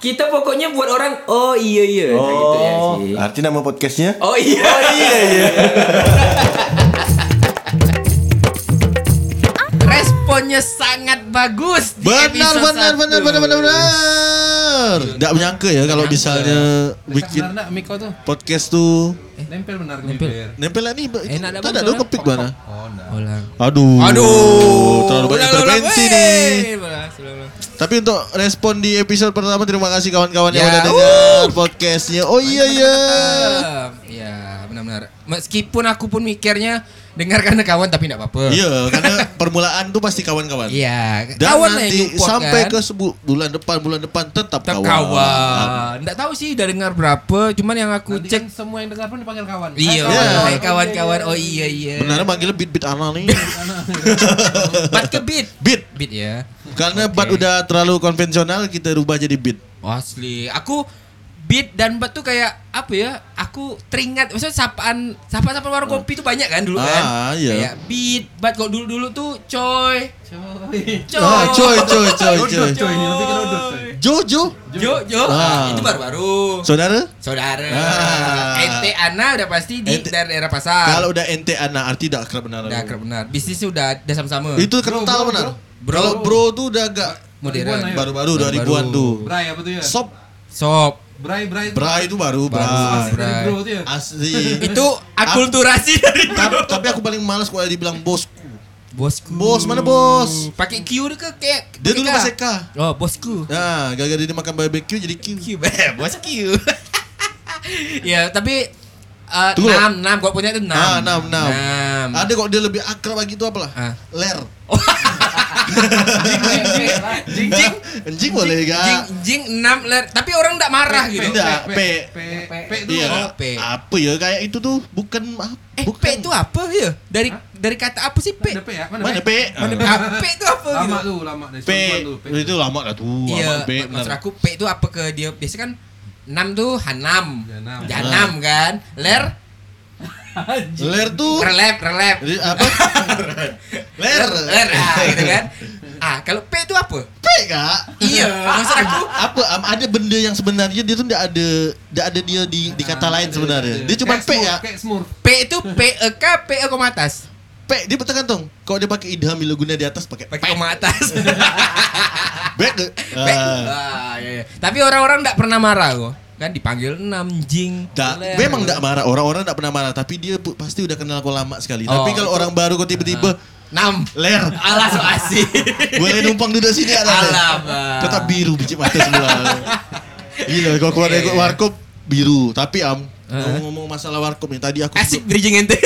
kita pokoknya buat orang oh iya iya Kayak gitu ya Oh, sih. arti nama podcastnya? Oh iya. iya iya. Responnya sangat bagus Benar benar satu. benar benar benar benar. Tidak menyangka ya kalau misalnya bikin Benar podcast tuh Nempel benar ke Nempel. bibir. nempel nih. Enak Tak ada dong kepik mana? Oh, enggak. Ulang. Aduh. Aduh. Terlalu banyak intervensi nih. Tapi untuk respon di episode pertama terima kasih kawan-kawan yang Ya, udah dengar podcastnya. Oh iya iya. Ya, benar-benar. Meskipun aku pun mikirnya dengar karena kawan tapi tidak apa-apa. Iya, karena permulaan tuh pasti kawan-kawan. Iya, Dan kawan nanti support, sampai kan. ke sebu- bulan depan bulan depan tetap, Tetap kawan. kawan. Enggak tahu sih udah dengar berapa, cuman yang aku Nanti cek kan semua yang dengar pun dipanggil kawan. Iya, Hai, kawan. hai kawan-kawan. Oh iya iya. Benar manggilnya beat beat anal nih. Bat ke beat. beat. Beat ya. Karena Oke. bat udah terlalu konvensional kita rubah jadi beat. Asli. Aku beat dan bat tuh kayak apa ya? Aku teringat maksudnya sapaan sapaan-sapaan warung kopi tuh banyak kan dulu kan. Ah, iya. Kayak beat, bat kok dulu-dulu tuh coy. Coy. Coy. Ah, coy coy coy coy. coy coy. Jojo. Jo, jo. Ah. itu baru-baru. Saudara? Saudara. Ah. Ente Ana udah pasti di Ente- daerah pasar. Kalau udah ente anak arti dah akrab benar. udah akrab benar. Bisnisnya udah udah sama-sama. Itu kental bro, benar. Bro. Kalau bro tuh udah agak modern. Baru-baru dua Baru-baru. ribuan tuh. Bray apa tuh ya? Sop Sop. Bray bray. Bra itu baru Baru, Bra. Bra. Dari bro tuh ya. Asli. Itu akulturasi dari tapi, tapi aku paling malas kalau dibilang bosku. bosku. Bos mana bos? Pakai Q dia ke kayak Dia dulu pakai pas K? Oh, bosku. Nah, gara-gara dia makan barbecue jadi Q. Q, bos Q. ya, tapi uh, Tunggu. enam, enam, kok punya itu enam. Ah, enam, enam. Enam. Ada kok dia lebih akrab lagi itu apalah? Ah. Ler. Jing, jing, Anjing boleh jing, gak? jing, enam ler. Tapi orang enggak marah gitu. Tidak, P. P P itu Iya. Oh, P. Apa ya kayak itu tuh bukan? Eh, bukan. P itu apa ya? Dari dari kata apa sih P? Mana P ya? Mana Mana P? Mana P? Ah. Ah, P itu apa Lama gitu? tuh, lama dari P. P. Itu lama lah tuh. Iya, lama P. maksud aku P itu apa ke dia? Biasanya kan enam tuh hanam. Janam. Janam kan. Ler, Ler tuh relep, relep. Jadi apa? Ler. Ler, ah, gitu kan. Ah, kalau P itu apa? P kak. Iya, maksud aku Apa am- ada benda yang sebenarnya dia tuh tidak ada tidak ada dia di di kata lain sebenarnya. Dia cuma P ya. P itu P E K P E koma atas. P dia tergantung. Kalau dia pakai idham bila guna di atas pakai Pakai koma atas. back. P. Ah. Iya, iya. Tapi orang-orang enggak pernah marah kok. Kan dipanggil enam jing. Ler. memang tidak marah. Orang-orang tidak pernah marah, tapi dia pasti udah kenal kau lama sekali. Oh, tapi kalau orang baru kau tiba-tiba enam. ler, Alah so asik. boleh numpang duduk sini. Alah, Bang. Tetap biru biji mata semua. Gila, kalau keluar dari Iya, iya. warkop biru. Tapi am, Heeh. ngomong-ngomong masalah warkop nih, tadi aku Asik bridging ente.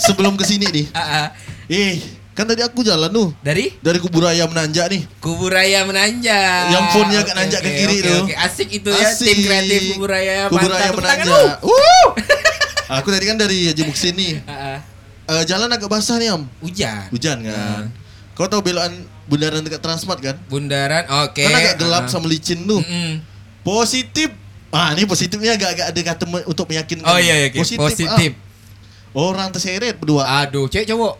Sebelum ke sini nih, Ah, ah. eh kan tadi aku jalan tuh Dari dari kubur ayam menanjak nih. Kubur Raya menanjak. Yang phone-nya Oke, nanjak ke oke, kiri oke, tuh. oke. Asik itu ya Asik. tim kreatif Kubur Raya. Kubur ayam menanjak. lu. Wuh! Aku tadi kan dari Haji Muksin nih. Ah, ah. Eh, jalan agak basah nih am. Hujan. Hujan kan. Kau tahu belokan bundaran dekat Transmart kan? Bundaran, oke. Kan agak gelap Ah. sama licin tuh. Mm-mm. Positif. Ah, ini positifnya agak-agak ada kata me- untuk meyakinkan. Oh iya, iya oke. Positif. ah. Orang terseret berdua. Aduh, cewek cowok.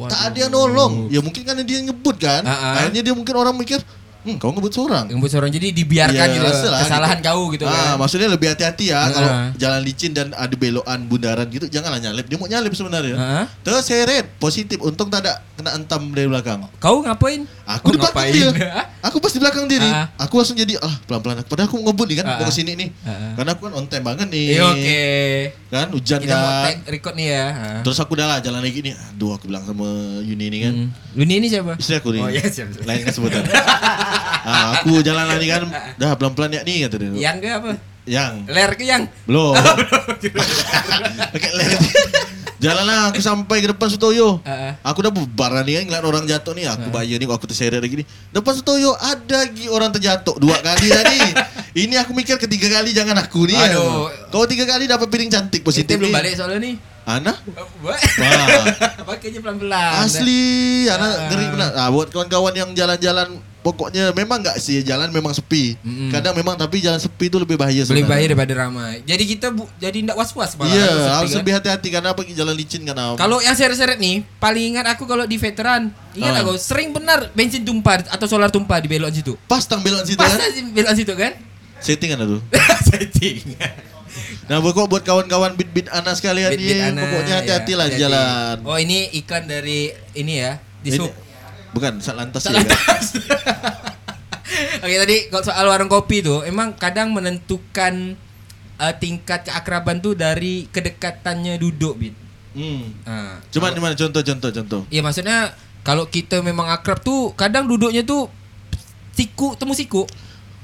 Waduh. tak ada yang nolong. Ya mungkin kan dia ngebut kan. Ah, ah. Akhirnya dia mungkin orang mikir, hmm, kau ngebut seorang. Yang seorang jadi dibiarkan Iya, gitu. lah Kesalahan gitu. kau gitu ah, kan. maksudnya lebih hati-hati ya Ah. kalau jalan licin dan ada belokan bundaran gitu janganlah nyalip. Dia mau nyalip sebenarnya. Ah. Terseret, positif. Untung tak ada kena entam dari belakang. Kau ngapain? Aku Oh, di belakang ngapain? dia. Aku pas di belakang dia nih. Ah. Aku langsung jadi ah pelan-pelan. Padahal aku ngebut nih kan Ah, mau ah. ke sini nih. Ah, ah. Karena aku kan on time banget nih. Iya, oke. Kan hujan Kita mau kan. tag record nih ya. Ah. Terus aku udah lah jalan lagi nih. Aduh aku bilang sama Yuni ini kan. Hmm. Luni ini siapa? Istri aku nih. Oh iya, siap, siap. Lain kan sebutan. ah, aku jalan lagi kan. Dah pelan-pelan ya nih kata dia. Yang ke apa? Yang. Ler ke yang? Belum. Pakai ler. Jalan lah aku sampai ke depan Sutoyo. Ah, ah. Aku udah bubar nih kan ngeliat orang jatuh nih. Aku bayar nih kok aku terseret lagi nih. Depan Sutoyo ada lagi orang terjatuh dua kali tadi. Ini aku mikir ketiga kali jangan aku nih. ya. Aduh. Kau tiga kali dapat piring cantik positif Kita belum nih. balik soalnya nih. Ana? Wah. Wah. Pakainya pelan-pelan. Asli, Ana Ah. ngeri benar. Ah, buat kawan-kawan yang jalan-jalan pokoknya memang nggak sih jalan memang sepi. Mm-mm. Kadang memang tapi jalan sepi itu lebih bahaya Lebih bahaya daripada ramai. Jadi kita bu, jadi ndak was-was malah. Iya, sepi harus kan. lebih hati-hati karena pergi jalan licin kan. Am. Kalau yang seret-seret nih, paling ingat aku kalau di veteran. Ingat Ah. aku, sering benar bensin tumpah atau solar tumpah di belok situ. pas tang belok situ Pas kan. belok situ kan? Setting ada tuh. Setting. Nah, pokok buat kawan-kawan beat-beat Ana sekalian Bit-bit nih, Ana, pokoknya hati-hati lah ya, di jalan. Oh ini iklan dari ini ya di sub. Bukan, Satlantas ya. Satlantas. Oke tadi kalau soal warung kopi tuh emang kadang menentukan eh, tingkat keakraban tuh dari kedekatannya duduk bit. Hmm. Nah, Cuman gimana contoh-contoh contoh. Iya maksudnya kalau kita memang akrab tuh kadang duduknya tuh siku temu siku.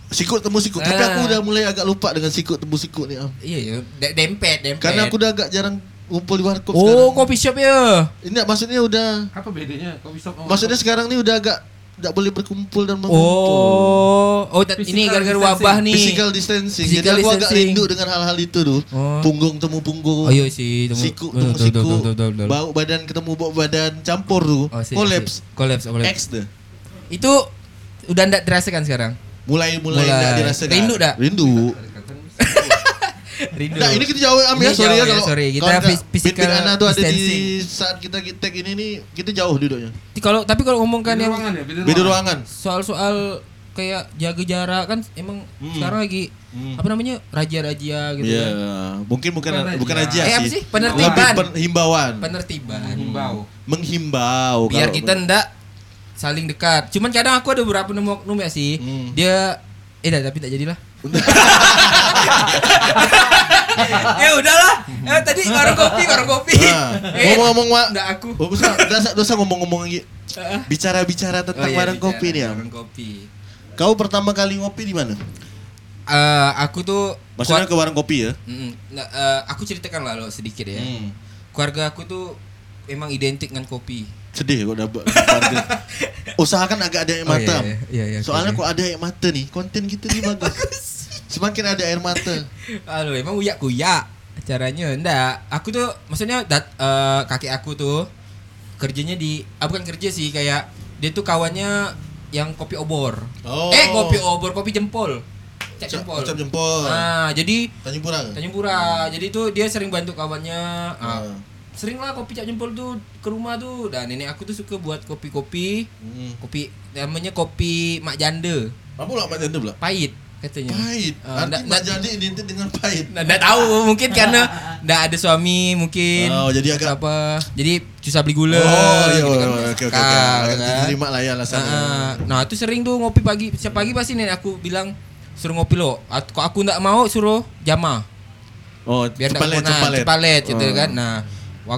Sikut temu sikut. Tapi Ah. aku udah mulai agak lupa dengan sikut temu sikut nih. Iya ya, de- dempet, dempet. Karena aku udah agak jarang ngumpul di warkop Oh, sekarang. kopi shop ya. Ini maksudnya udah Apa bedanya? Kopi shop sama maksudnya sekarang nih udah agak tidak boleh berkumpul dan mengumpul. Oh, oh dat- ini Physical gara-gara wabah nih. Physical distancing. Physical Jadi aku agak rindu dengan hal-hal itu tuh. Oh. Punggung temu punggung. Oh iya sih, temu- Siku betul, temu betul, siku. betul, betul, betul. Bau badan ketemu bau badan campur tuh. Oh, Kolaps. sih. Kolaps, oh, kolaps. X deh. Itu udah ndak dirasakan sekarang. Mulai mulai Mulai. dirasakan. Rindu dah? Rindu. Rindu. Nah ini kita jauh am ya sorry jauh ya ya, kalau sorry. Kita physical Ana tuh ada di distancing. saat kita tag ini nih kita jauh duduknya. Kalau tapi kalau ngomongkan Beda yang ruangan ya? Beda, Beda ruangan. soal-soal kayak jaga jarak kan emang Hmm. sekarang lagi Hmm. apa namanya raja-raja gitu Iya, kan. mungkin bukan Bukan bukan aja. aja Eh, apa sih. sih? Penertiban. Lebih pen- himbauan. Penertiban. Himbau. Menghimbau Biar kalau- kita ndak saling dekat. Cuman kadang aku ada beberapa nemu nemu ya sih. Hmm. Dia eh dah tapi tak jadilah. ya udahlah. Eh, tadi warung kopi, warung kopi. Nah, Eh, ngomong-ngomong Mak. Nggak aku. Oh, dosa, dosa, dosa ngomong-ngomong lagi. Bicara-bicara Oh, tentang iya, warung kopi nih ya. Warung kopi. Kau pertama kali ngopi di mana? Eh, aku tuh Maksudnya ke warung kopi ya? Mm-mm. Nah, eh, aku ceritakan lah lo sedikit ya. Hmm. Keluarga aku tuh emang identik dengan kopi. Sedih kok dapat. Usahakan agak ada air Oh, mata. iya, iya, iya, Soalnya oke, kok ada air mata nih, konten kita nih bagus. Semakin ada air mata. Aduh, emang uyak kuyak caranya. Enggak, aku tuh maksudnya dat, eh, kakek aku tuh kerjanya di ah, bukan kerja sih kayak dia tuh kawannya yang kopi obor. Oh. Eh, kopi obor, kopi jempol. Cap jempol. Ucap jempol. Nah, jadi Tanjung Pura. Tanjung Pura. Jadi tuh dia sering bantu kawannya. Ah, Ah. Sering lah kopi cap jempol tuh ke rumah tuh. Dan nenek aku tuh suka buat kopi-kopi. Hmm. Kopi namanya kopi mak janda. Apa pula Mak Janda pula? Pahit katanya. Pahit. Ah, Arti ndak- Janda identik dengan pahit. Nah, nggak tahu mungkin karena nggak ada suami mungkin. Oh, jadi agak- apa? Jadi susah beli gula. Oh, iya, gitu kan. oke oke Agak kan. diterima lah ya alasannya. Ah, nah, itu sering tuh ngopi pagi. Setiap pagi pasti nenek aku bilang suruh ngopi lo. Kok aku nggak mau suruh jama. Oh, Biar cepalet, cepalet, cepalet. cepalet gitu Oh. kan. Nah,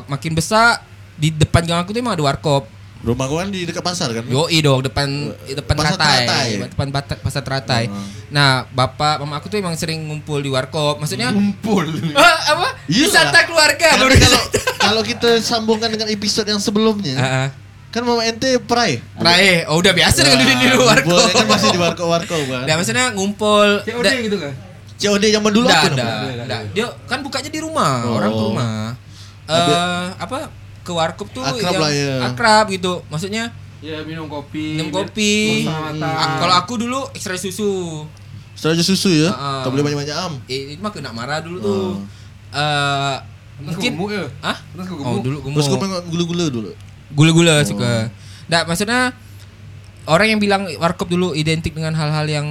makin besar di depan gang aku tuh emang ada warkop. Rumah gua kan di dekat pasar kan? Yoi dong depan depan Pasar teratai, Teratai. depan bata- pasar teratai. Oh. Nah, bapak mama aku tuh emang sering ngumpul di warkop. Maksudnya Ngumpul. Ah, apa? Iya Wisata keluarga Karena kalau kalau kita sambungkan dengan episode yang sebelumnya, Heeh. kan Mama ente pray. Prae, oh udah biasa dengan duduk di Nah, warkop. Kan masih di warkop warkop kan. Nah, maksudnya ngumpul. COD Da- gitu kan? COD zaman dulu Nggak apa ada, namanya? nggak. Dia kan bukanya di rumah, Oh. orang ke rumah. Eh, Tapi- apa? Ke warkop tuh Akrab yang lah ya. akrab gitu. Maksudnya Ya minum kopi. minum kopi. Ah, kalau aku dulu ekstrak susu. Aja susu ya. Heeh. Tak boleh banyak-banyak am. Eh, itu mah kena marah dulu tuh. Oh. Eh, Terus mungkin gemuk ya? ah? Oh, gemuk. dulu Terus kau gemuk. memang gula-gula dulu. Gula-gula Oh. suka. Nggak, maksudnya orang yang bilang warkop dulu identik dengan hal-hal yang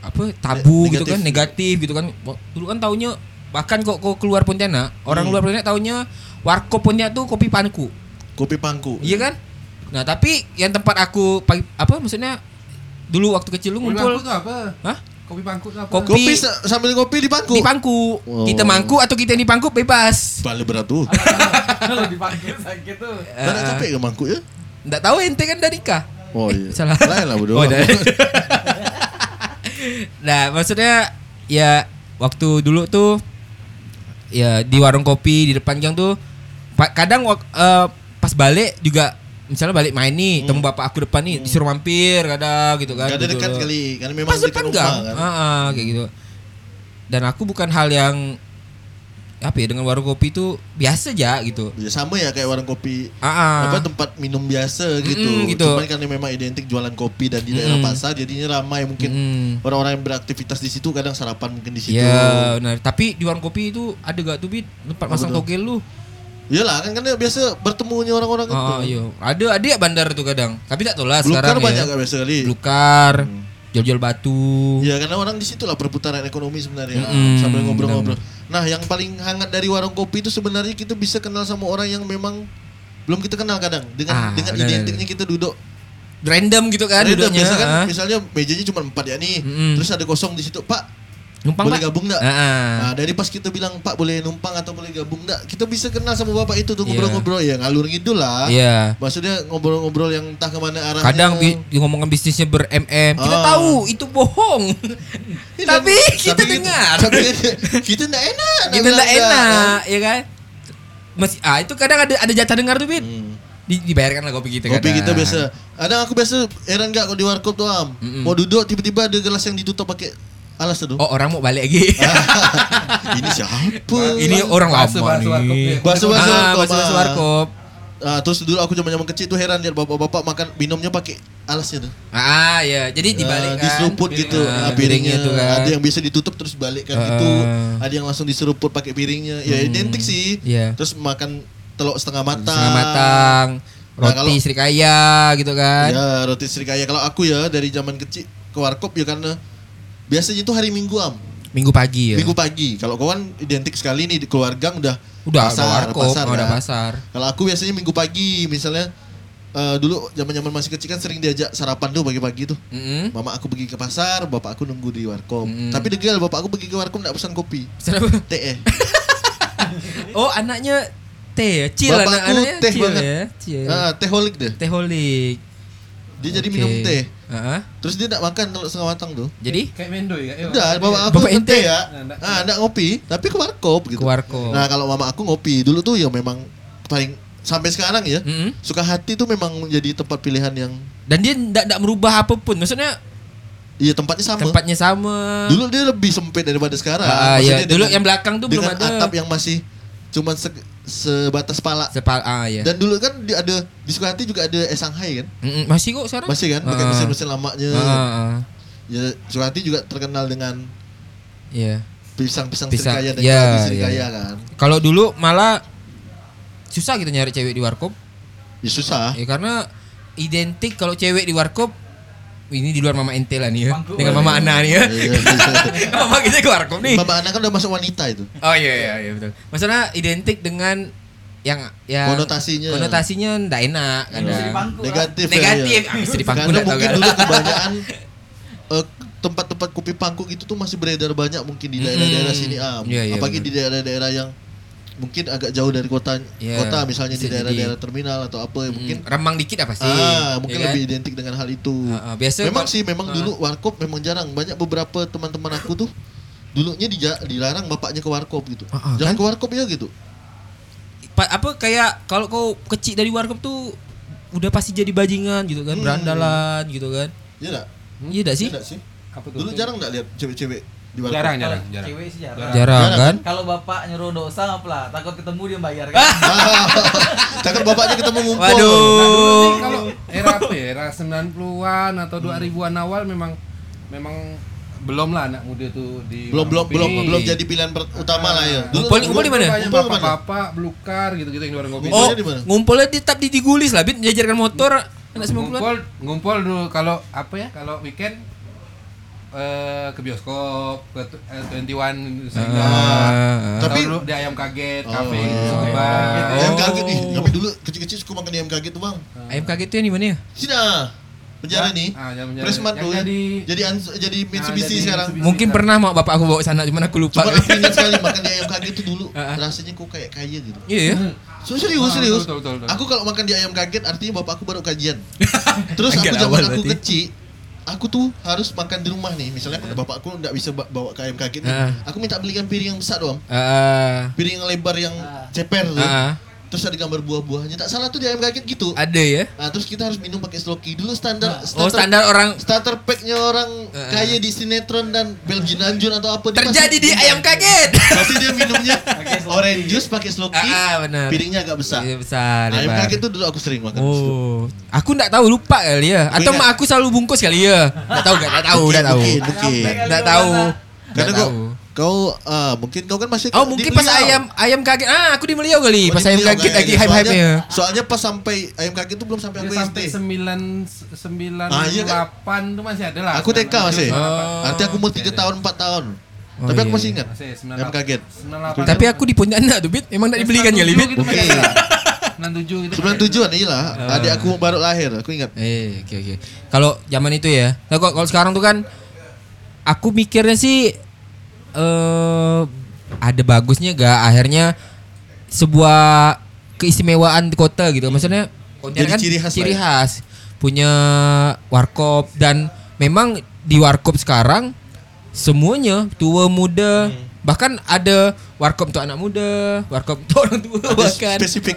apa tabu Ne- gitu kan, negatif gitu kan. Dulu kan taunya bahkan kok kok keluar Pontianak, orang Hmm. luar Pontianak taunya warkop Pontianak tuh kopi panku. Kopi pangku. Iya kan? Nah, tapi yang tempat aku pagi apa maksudnya dulu waktu kecil lu Kopi ngumpul tuh apa? Hah? Kopi pangkut tuh apa? Kopi. Kopi sa- sambil ngopi di pangku. di pangku. Oh. Kita mangku atau kita di pangku bebas. Balik berat tuh. Kalau dipangkut sakit tuh. Tak nak capek ke mangku ya? Nggak tahu ente kan dari nikah. Oh Eh, iya. salah. Lain lah bodoh. Oh, nah, maksudnya ya waktu dulu tuh ya di warung kopi di depan gang tuh pa- kadang eh, pas balik juga misalnya balik main nih, temu bapak aku depan nih disuruh mampir kadang gitu kan. Ada duduk. dekat kali. Karena memang Pas dekat depan rumah gang. kan. Ah, ah, kayak gitu. Dan aku bukan hal yang apa ya dengan warung kopi itu biasa aja gitu. Ya, sama ya kayak warung kopi ah. apa tempat minum biasa gitu. Mm-mm, gitu. Cuman karena memang identik jualan kopi dan di daerah Mm-mm. pasar jadinya ramai mungkin Mm. orang-orang yang beraktivitas di situ kadang sarapan mungkin di situ. Ya benar. Tapi di warung kopi itu ada gak tuh bit tempat Apa masang togel lu? Iyalah kan karena biasa bertemunya orang-orang itu. Oh, iya. Ada ada ya bandar tuh kadang. Tapi tak tahu lah Blukar sekarang banyak ya. kan biasa kali. Blukar. jual-jual batu. Ya karena orang di situ lah perputaran ekonomi sebenarnya Mm-mm, sambil ngobrol-ngobrol. Nah yang paling hangat dari warung kopi itu sebenarnya kita bisa kenal sama orang yang memang belum kita kenal kadang dengan Ah, dengan identiknya kita duduk. Random gitu kan Random, duduknya. biasa kan ah. misalnya mejanya cuma empat ya nih, Mm-mm. terus ada kosong di situ Pak. Numpang boleh Pak? gabung nggak? Ah. Nah dari pas kita bilang Pak boleh numpang atau boleh gabung nggak, kita bisa kenal sama bapak itu tuh Iya. ngobrol-ngobrol ya ngalur ngidul lah. Iya. Maksudnya ngobrol-ngobrol yang entah ke mana arahnya. Kadang bi- ngomongkan bisnisnya ber-MM, kita Ah. tahu itu bohong. Iya, tapi kita tapi dengar. Tapi kita enggak enak. nak kita enggak, enak, ya kan? Masih ah itu kadang ada ada jatah dengar tuh, Bin. Hmm. Di, dibayarkan lah kopi kita Kopi kadang. kita biasa. Ada aku biasa heran gak kalau di warkop tuh am. Mm-mm. Mau duduk tiba-tiba ada gelas yang ditutup pakai alas tuh. Oh, orang mau balik lagi. Ini siapa? Ini orang lama warkop nih. Bahasa-bahasa Ah, warkop, bahasa-bahasa ah. warkop. Ah, terus dulu aku zaman zaman kecil tuh heran lihat bapak-bapak makan minumnya pakai alasnya tuh. Ah, ya. Jadi dibalik Ah, kan. diseruput piring- gitu ah, ah, piringnya. piringnya tuh kan. Ada yang bisa ditutup terus balikkan Ah. gitu. Ada yang langsung diseruput pakai piringnya. Ya Hmm. identik sih. Iya. Terus makan telur setengah matang. Setengah matang. Nah, Roti kalau- Srikaya gitu kan. Ya roti serikaya. Kalau aku ya dari zaman kecil ke warkop ya karena biasanya itu hari Minggu am. Minggu pagi ya. Minggu pagi. Kalau kau kan identik sekali nih di keluarga udah Udah pasar, warkop, pasar, udah kan. pasar. Kalau aku biasanya Minggu pagi misalnya eh, dulu zaman-zaman masih kecil kan sering diajak sarapan tuh pagi-pagi tuh. Mm-mm. Mama aku pergi ke pasar, bapak aku nunggu di warkop. Mm-mm. Tapi degil bapak aku pergi ke warkop enggak pesan kopi. Teh. eh. Oh, anaknya teh ya. Bapakku anak anaknya teh banget. ya. Chill. Ah, teh holik deh. Teh holik. Dia jadi Oke. minum teh. Terus dia enggak makan telur setengah matang tuh. Jadi Kayak mendoy ya. Udah, bapak aku Bapak ente. ya. Nah, Ah, enggak ngopi, tapi ke warkop gitu. ke warkop. Nah, kalau mama aku ngopi dulu tuh ya memang paling sampai sekarang ya. Mm-mm. Suka hati tuh memang menjadi tempat pilihan yang Dan dia enggak enggak merubah apa pun. Maksudnya iya tempatnya sama. tempatnya sama. Dulu dia lebih sempit daripada sekarang. Ah, Maksudnya iya. Dulu dengan- yang belakang tuh belum dengan ada. atap yang masih cuman se- sebatas pala. Sepal ah ya. Dan dulu kan di ada di Sukahati juga ada es Shanghai kan? Mm-mm. Masih kok sekarang? Masih kan? Pakai Ah. mesin-mesin lamanya. Ah, ah, ah. Ya Sukahati juga terkenal dengan Iya. pisang-pisang Pisang, serikaya dan kalbi iya. serikaya kan. Kalau dulu malah susah kita nyari cewek di warkop. Ya susah. Ya karena identik kalau cewek di warkop ini di luar mama ente lah nih ya. Pangku Dengan mama. Ana nih ya. Iya, iya. mama kita ke warkop nih. Bapak anak kan udah masuk wanita itu. Oh iya iya iya betul. Maksudnya identik dengan yang yang Konotasinya. konotasinya ndak enak kadang. dipangku lah. Negatif. ya, Negatif. iya. Ah, bisa dipangku Karena mungkin kan. dulu kebanyakan eh, tempat-tempat kopi pangku gitu tuh masih beredar banyak mungkin di daerah-daerah sini am. Iya, iya, Apalagi benar. di daerah-daerah yang mungkin agak jauh dari kota Iya, kota misalnya di bisa daerah-daerah jadi. terminal atau apa ya mungkin Mm, remang dikit apa sih? ah mungkin Ya kan? lebih identik dengan hal itu. Ah, ah, biasa memang sih memang ah. dulu warkop memang jarang banyak beberapa teman-teman aku tuh dulunya dija- dilarang bapaknya ke warkop gitu. Ah, ah, Jangan kan? ke warkop ya gitu. Pa- apa kayak kalau kau kecil dari warkop tuh udah pasti jadi bajingan gitu kan, Hmm. berandalan gitu kan. Iya enggak? Iya enggak sih? Nggak sih? Apa tuh? Dulu jarang enggak lihat cewek-cewek Jarang, Kalau jarang, jarang. Cewek sih jarang. Jarang. Jarang Jarang, kan? Kalau bapak nyuruh dosa apalah, takut ketemu dia bayar kan. Takut bapaknya ketemu ngumpul. Nah, dulu Waduh. sih kalau era apa ya? Era 90-an atau 2000-an awal memang memang belum lah anak muda tuh di Belum belum belum belum jadi pilihan per- utama lah ya. Ngumpul- ngumpul di mana? Ngumpul ke mana? bapak-bapak, belukar gitu-gitu yang di warung kopi. Oh, di mana? ngumpulnya di tap di digulis lah, Bin, diajarkan motor anak 90-an. ngumpul ngumpul dulu kalau apa ya? Kalau weekend eh, ke bioskop, ke tu- eh, 21 sehingga Ah, Tapi- tapi dulu di ayam kaget, Oh, kafe iya. gitu, Ayam Bang. kaget. Ayam Oh. kaget nih. Kami dulu kecil-kecil suka makan ayam kaget tuh, Bang. Ayam kaget itu yang di mana ya? Sini ah. Penjara nih. Ah, penjara. Presmat Yang tuh. jadi Jadi ans- jadi Mitsubishi jadi sekarang. Mitsubishi. Mungkin pernah mau bapak aku bawa sana, cuman aku lupa. Cuma aku ingat sekali makan di ayam kaget tuh dulu. Ah, ah. Rasanya kok kayak kaya gitu. Iya ya. So, serius, Ah, serius. betul, betul, betul. Aku kalau makan di ayam kaget artinya bapak aku baru kajian. Terus aku zaman aku kecil, aku tuh harus makan di rumah nih. Misalnya bapak aku nggak bisa ba- bawa ke ayam kaget nih. Ah. Aku minta belikan piring yang besar doang. Ah, Piring yang lebar yang Ah. ceper tuh. ah, Terus ada gambar buah-buahnya. Tak salah tuh di ayam kaget gitu. ada ya. Nah, terus kita harus minum pakai sloki. Dulu standar Oh, standar orang starter packnya orang Ah. kaya di sinetron dan Belgian Anjun atau apa dia terjadi di ayam kaget. Pasti dia minumnya sloki. orange juice pakai sloki. Ah, ah, benar. Piringnya agak besar. Iya, besar. ayam lebar. kaget tuh dulu aku sering makan. di situ. Oh, aku nggak tahu lupa kali ya. Atau mak aku selalu bungkus kali ya. Nggak tahu, nggak tahu, nggak tahu. Nggak tahu. Karena tahu. Kau ah mungkin kau kan masih Oh mungkin pas ayam ayam kaget. Ah, aku di Meliau kali. Oh, Pas di ayam kaget lagi kayaknya. hype-hype-nya. Soalnya- Soalnya pas sampai ayam kaget itu belum sampai aku sampai SD. sembilan sembilan Ah, iya kan? delapan tuh masih ada lah. Aku TK masih. Oh. Artinya aku umur 3 tahun 4 tahun. Oh, Tapi aku iya. masih ingat. Masih Ayam kaget. Tapi aku di Pontianak tuh, Bit. Emang tak dibelikan kali, Bit. Gitu, Oke. Sembilan tujuh gitu. 97 an lah. Adik aku baru lahir, aku ingat. Eh, oke oke. Kalau zaman itu ya. Nah, kalau sekarang tuh kan aku mikirnya sih eh ada bagusnya gak akhirnya sebuah keistimewaan di kota gitu. Maksudnya Jadi ciri khas ciri ya. khas. Punya warkop dan memang di warkop sekarang semuanya tua muda Hmm. Bahkan ada warkop untuk anak muda, warkop untuk orang tua Ada bahkan. spesifik.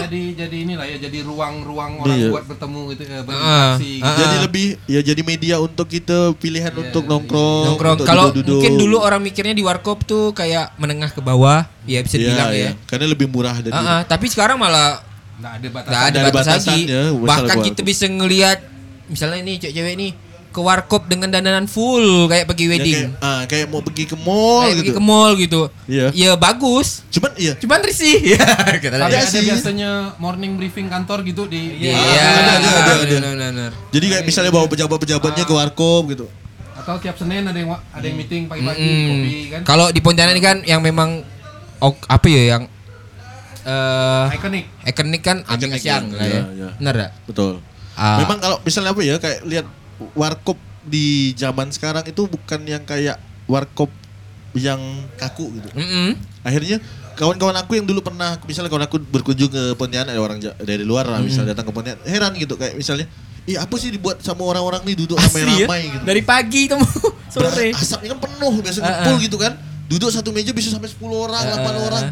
Jadi jadi inilah ya jadi ruang-ruang orang Iya. buat bertemu gitu eh, Ah, berinteraksi. ah. gitu. Jadi lebih ya jadi media untuk kita pilihan Iya, untuk iya. nongkrong. nongkrong. untuk Kalau mungkin dulu orang mikirnya di warkop tuh kayak menengah ke bawah, ya bisa Iya, dibilang iya. ya. Karena lebih murah dari Ah, ah, tapi sekarang malah Nggak ada batasan. nggak ada Nggak ada batas lagi. batasannya, masalah Bahkan kita bisa ngelihat misalnya ini cewek-cewek nih ke warkop dengan dandanan full kayak pergi Ya, wedding. kayak, ah, kayak mau pergi ke mall Kayak pergi gitu. ke mall gitu. Iya. Ya bagus. Cuman iya. Cuman risih. Ya, kata Ada ada sih. biasanya morning briefing kantor gitu di Iya, di- ada, ada, ada. Jadi kayak misalnya bawa pejabat-pejabatnya ke warkop gitu. atau tiap Senin ada yang ada yang meeting pagi-pagi Mm-mm. kopi kan. Kalau di Pontianak ini kan yang memang ok- apa ya yang eh Ikonik. ikonik kan ambil Ikonik, siang ya. lah ya. Iya, iya. Benar enggak? Betul. Ah. Memang kalau misalnya apa ya kayak lihat warkop di zaman sekarang itu bukan yang kayak warkop yang kaku gitu. Mm-mm. Akhirnya kawan-kawan aku yang dulu pernah misalnya kawan aku berkunjung ke Pontianak ada orang dari luar lah misalnya datang ke Pontianak heran gitu kayak misalnya Ih apa sih dibuat sama orang-orang nih duduk Asli ya? ramai-ramai gitu. Dari pagi temu sore. Asapnya kan penuh biasa Ah, ngumpul ah. gitu kan. Duduk satu meja bisa sampai 10 orang, Ah, 8 ah, orang.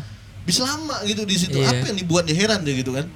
Bisa lama gitu di situ. Iya. Apa yang dibuatnya heran deh gitu kan.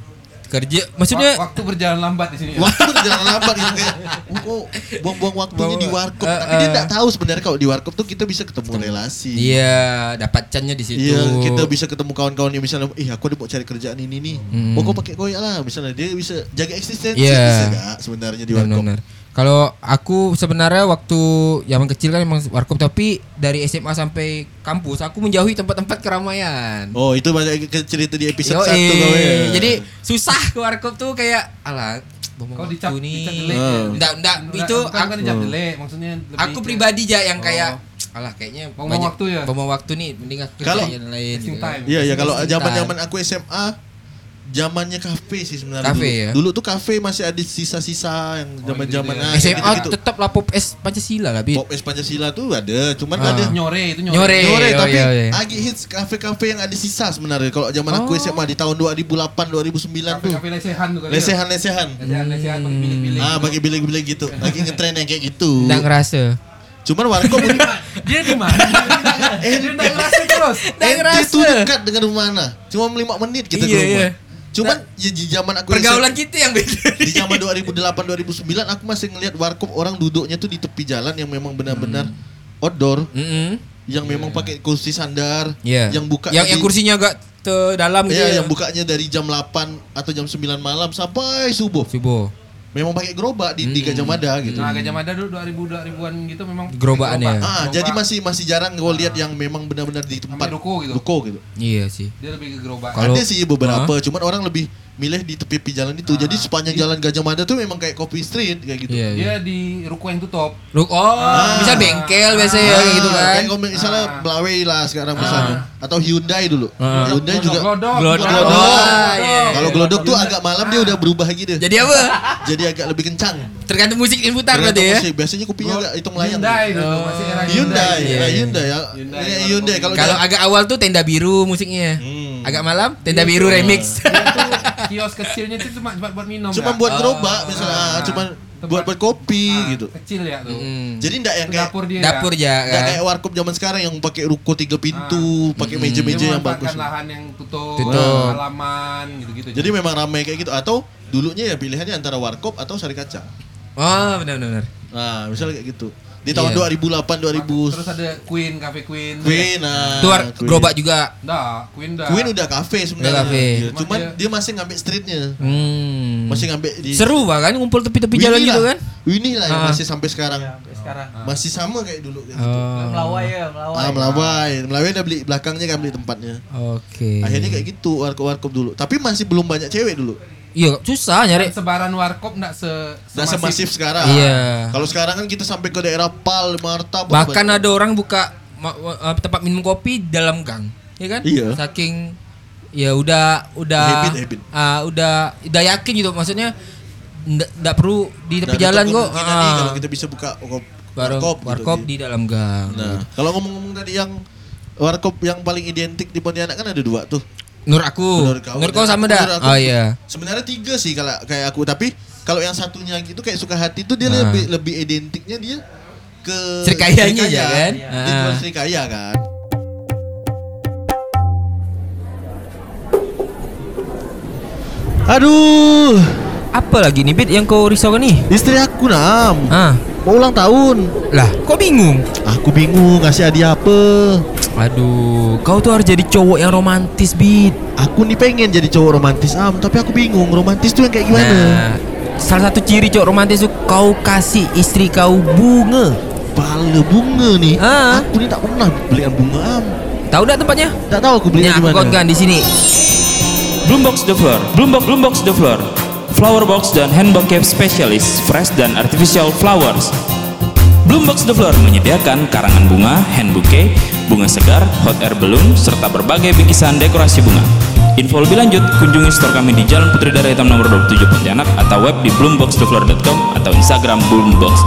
Kerja maksudnya waktu berjalan lambat di sini. ya. Waktu berjalan lambat gitu kayak oh, kok buang-buang waktunya di warkop. Ah, Tapi dia ah. enggak tahu sebenarnya kalau di warkop tuh kita bisa ketemu relasi. Iya, dapat cannya di situ. Iya, kita bisa ketemu kawan-kawan yang misalnya, ih aku ada mau cari kerjaan ini nih. Hmm. Oh kau pakai koyak lah, misalnya dia bisa jaga eksistensi Iya. bisa gak sebenarnya di warkop. Benar. Kalau aku sebenarnya waktu zaman kecil kan emang warkop tapi dari SMA sampai kampus aku menjauhi tempat-tempat keramaian. Oh itu banyak ke- cerita di episode Yoi. satu kau ya. Jadi susah ke warkop tuh kayak alah buang Kau dicap, nih. dicap jelek. Ya? Enggak, enggak, Bukan- itu bukan, aku, bukan dicap jelek, maksudnya lebih aku pribadi aja yang kayak Oh. alah kayaknya banyak- waktu ya? buang-buang waktu nih mending aku Kalau- kerja yang lain gitu kan. time. Iya ya kalau Wasting zaman-zaman aku SMA zamannya kafe sih sebenarnya Kafe dulu. ya? Dulu tuh kafe masih ada sisa-sisa yang Oh, zaman-zaman gitu ya. SMA gitu-gitu. tetap lah pop S Pancasila lah. Pop es Pancasila tuh ada, cuman Ah. ada Nyore itu nyore. Nyore. Nyore, oh, tapi iya, iya. lagi hits kafe-kafe yang ada sisa sebenarnya. Kalau zaman aku Oh. SMA di tahun 2008 2009 tuh. Kafe-kafe lesehan tuh kali ya. Lesehan-lesehan. Lesehan-lesehan pakai bilik-bilik. Ah, bagi bilik-bilik gitu. Lagi ngetren yang kayak gitu. Enggak ngerasa. Cuman warkop Dia di mana? Eh, dia enggak ngerasa terus. Ente ngerasa. tuh dekat dengan rumah mana? Cuma 5 menit kita Iya, ke rumah. iya. Cuman ya di zaman aku Pergaulan SMA kita yang beda. di zaman 2008 2009 aku masih ngelihat warkop orang duduknya tuh di tepi jalan yang memang benar-benar outdoor Mm-mm. yang memang pakai kursi sandar Iya. yang buka yang, yang kursinya agak te dalam gitu. Iya, ya. yang bukanya dari jam 8 atau jam 9 malam sampai subuh. Subuh. Memang pakai gerobak di, di Gajah Mada gitu. Nah, Gajah Mada dulu 2000 2000-an gitu memang Gerobakan ya? Ah, jadi masih masih jarang gue lihat yang memang benar-benar di tempat ruko gitu. ruko gitu. Iya sih. Dia lebih ke gerobak. Kalau- Ada sih beberapa, cuman orang lebih milih di tepi-tepi jalan itu. Jadi sepanjang jalan Gajah Mada tuh memang kayak kopi street kayak gitu. Iya, iya. Dia di ruko yang tutup. Ruk, oh, bisa bengkel biasanya ya, kayak gitu kan. Ah, Kayak misalnya Ah. Blaway lah sekarang misalnya atau Hyundai dulu. Ah. Hyundai juga Glodok, Glodok. Glodok. Ah, iya. Kalau Glodok tuh agak malam dia udah berubah gitu. Jadi apa? Jadi agak lebih kencang. Tergantung musik yang putar berarti ya. musik. Biasanya kopinya agak hitung layang. Hyundai dulu masih era Hyundai, Iya, ya iya. Hyundai ya. Hyundai, Ini kalau Hyundai agak awal tuh tenda biru musiknya. Hmm. Agak malam tenda biru remix. Kios kecilnya itu cuma cuma buat minum. cuma Kak. buat Oh. gerobak misalnya, Ah. cuma Tempat- buat buat kopi Ah, gitu. Kecil ya tuh. Mm. Jadi enggak yang kayak dapur dia. Dapur ya. ya enggak kan. kayak warkop zaman sekarang yang pakai ruko tiga pintu, pakai Hmm. Meja-meja yang bagus. lahan yang tutup, Tutup. halaman gitu-gitu. Jadi memang ramai kayak gitu atau dulunya ya pilihannya antara warkop atau sari kacang. Oh, benar benar. benar. Nah, misalnya kayak gitu. Di tahun Iya. 2008 2000 Terus ada Queen, Cafe Queen. Queen nah. War- Queen. gerobak juga. Nggak, Queen dah. Queen udah kafe sebenarnya. Udah kafe. Iya, Cuma Cuman dia- dia masih ngambil streetnya. Hmm. Masih ngambil di Seru bahkan ngumpul tepi-tepi jalan gitu kan. Winnie lah yang Ah. masih sampai sekarang. Ya, sampai sekarang. Masih sama kayak dulu kayak gitu. Oh. Melawai ya, melawai. Ah, Melawai. Melawai udah beli belakangnya kan beli tempatnya. Oke. Akhirnya kayak gitu warkop-warkop dulu. Tapi masih belum banyak cewek dulu. Iya, susah nyari. Dan sebaran warkop nggak se Nah semasif sekarang. Iya. Kalau sekarang kan kita sampai ke daerah Pal, Marta. Bahkan ada orang buka uh, tempat minum kopi dalam gang, ya kan? Iya. Saking ya udah udah Habit, habit. ah, udah udah yakin gitu maksudnya ndak ndak perlu di tepi Nah, jalan kok. nih Ah. kalau kita bisa buka warkop, warkop, warkop, gitu. di dalam gang. Nah, kalau ngomong-ngomong tadi yang warkop yang paling identik di Pontianak kan ada dua tuh. Nur aku. Nur kau kau dan sama aku, dah. Oh iya. Sebenarnya tiga sih kalau kayak aku, tapi kalau yang satunya gitu kayak suka hati tuh dia Nah. lebih lebih identiknya dia ke Serikayanya aja kan? Dia Ah. jual serikaya kan. Aduh, Apa lagi nih Bit yang kau risaukan nih? istri aku nam Ah, mau ulang tahun. lah, kok bingung? Aku bingung ngasih hadiah apa. Aduh, kau tuh harus jadi cowok yang romantis, Bit. Aku nih pengen jadi cowok romantis am, tapi aku bingung romantis tuh yang kayak gimana. Nah, salah satu ciri cowok romantis tuh kau kasih istri kau bunga. Bala bunga nih. Ah. Aku nih tak pernah belikan bunga am. Tahu tak tempatnya? Tak tahu aku belinya aku di mana. konkan di sini. Bloombox The Floor, Bloombox Bloombox The Floor, Flower Box dan Hand Bouquet Specialist, Fresh dan Artificial Flowers. Bloombox The Floor menyediakan karangan bunga, hand bouquet, bunga segar, hot air balloon, serta berbagai bingkisan dekorasi bunga. Info lebih lanjut, kunjungi store kami di Jalan Putri Darah Hitam nomor 27 Pontianak atau web di bloomboxthefloor.com atau Instagram Bloombox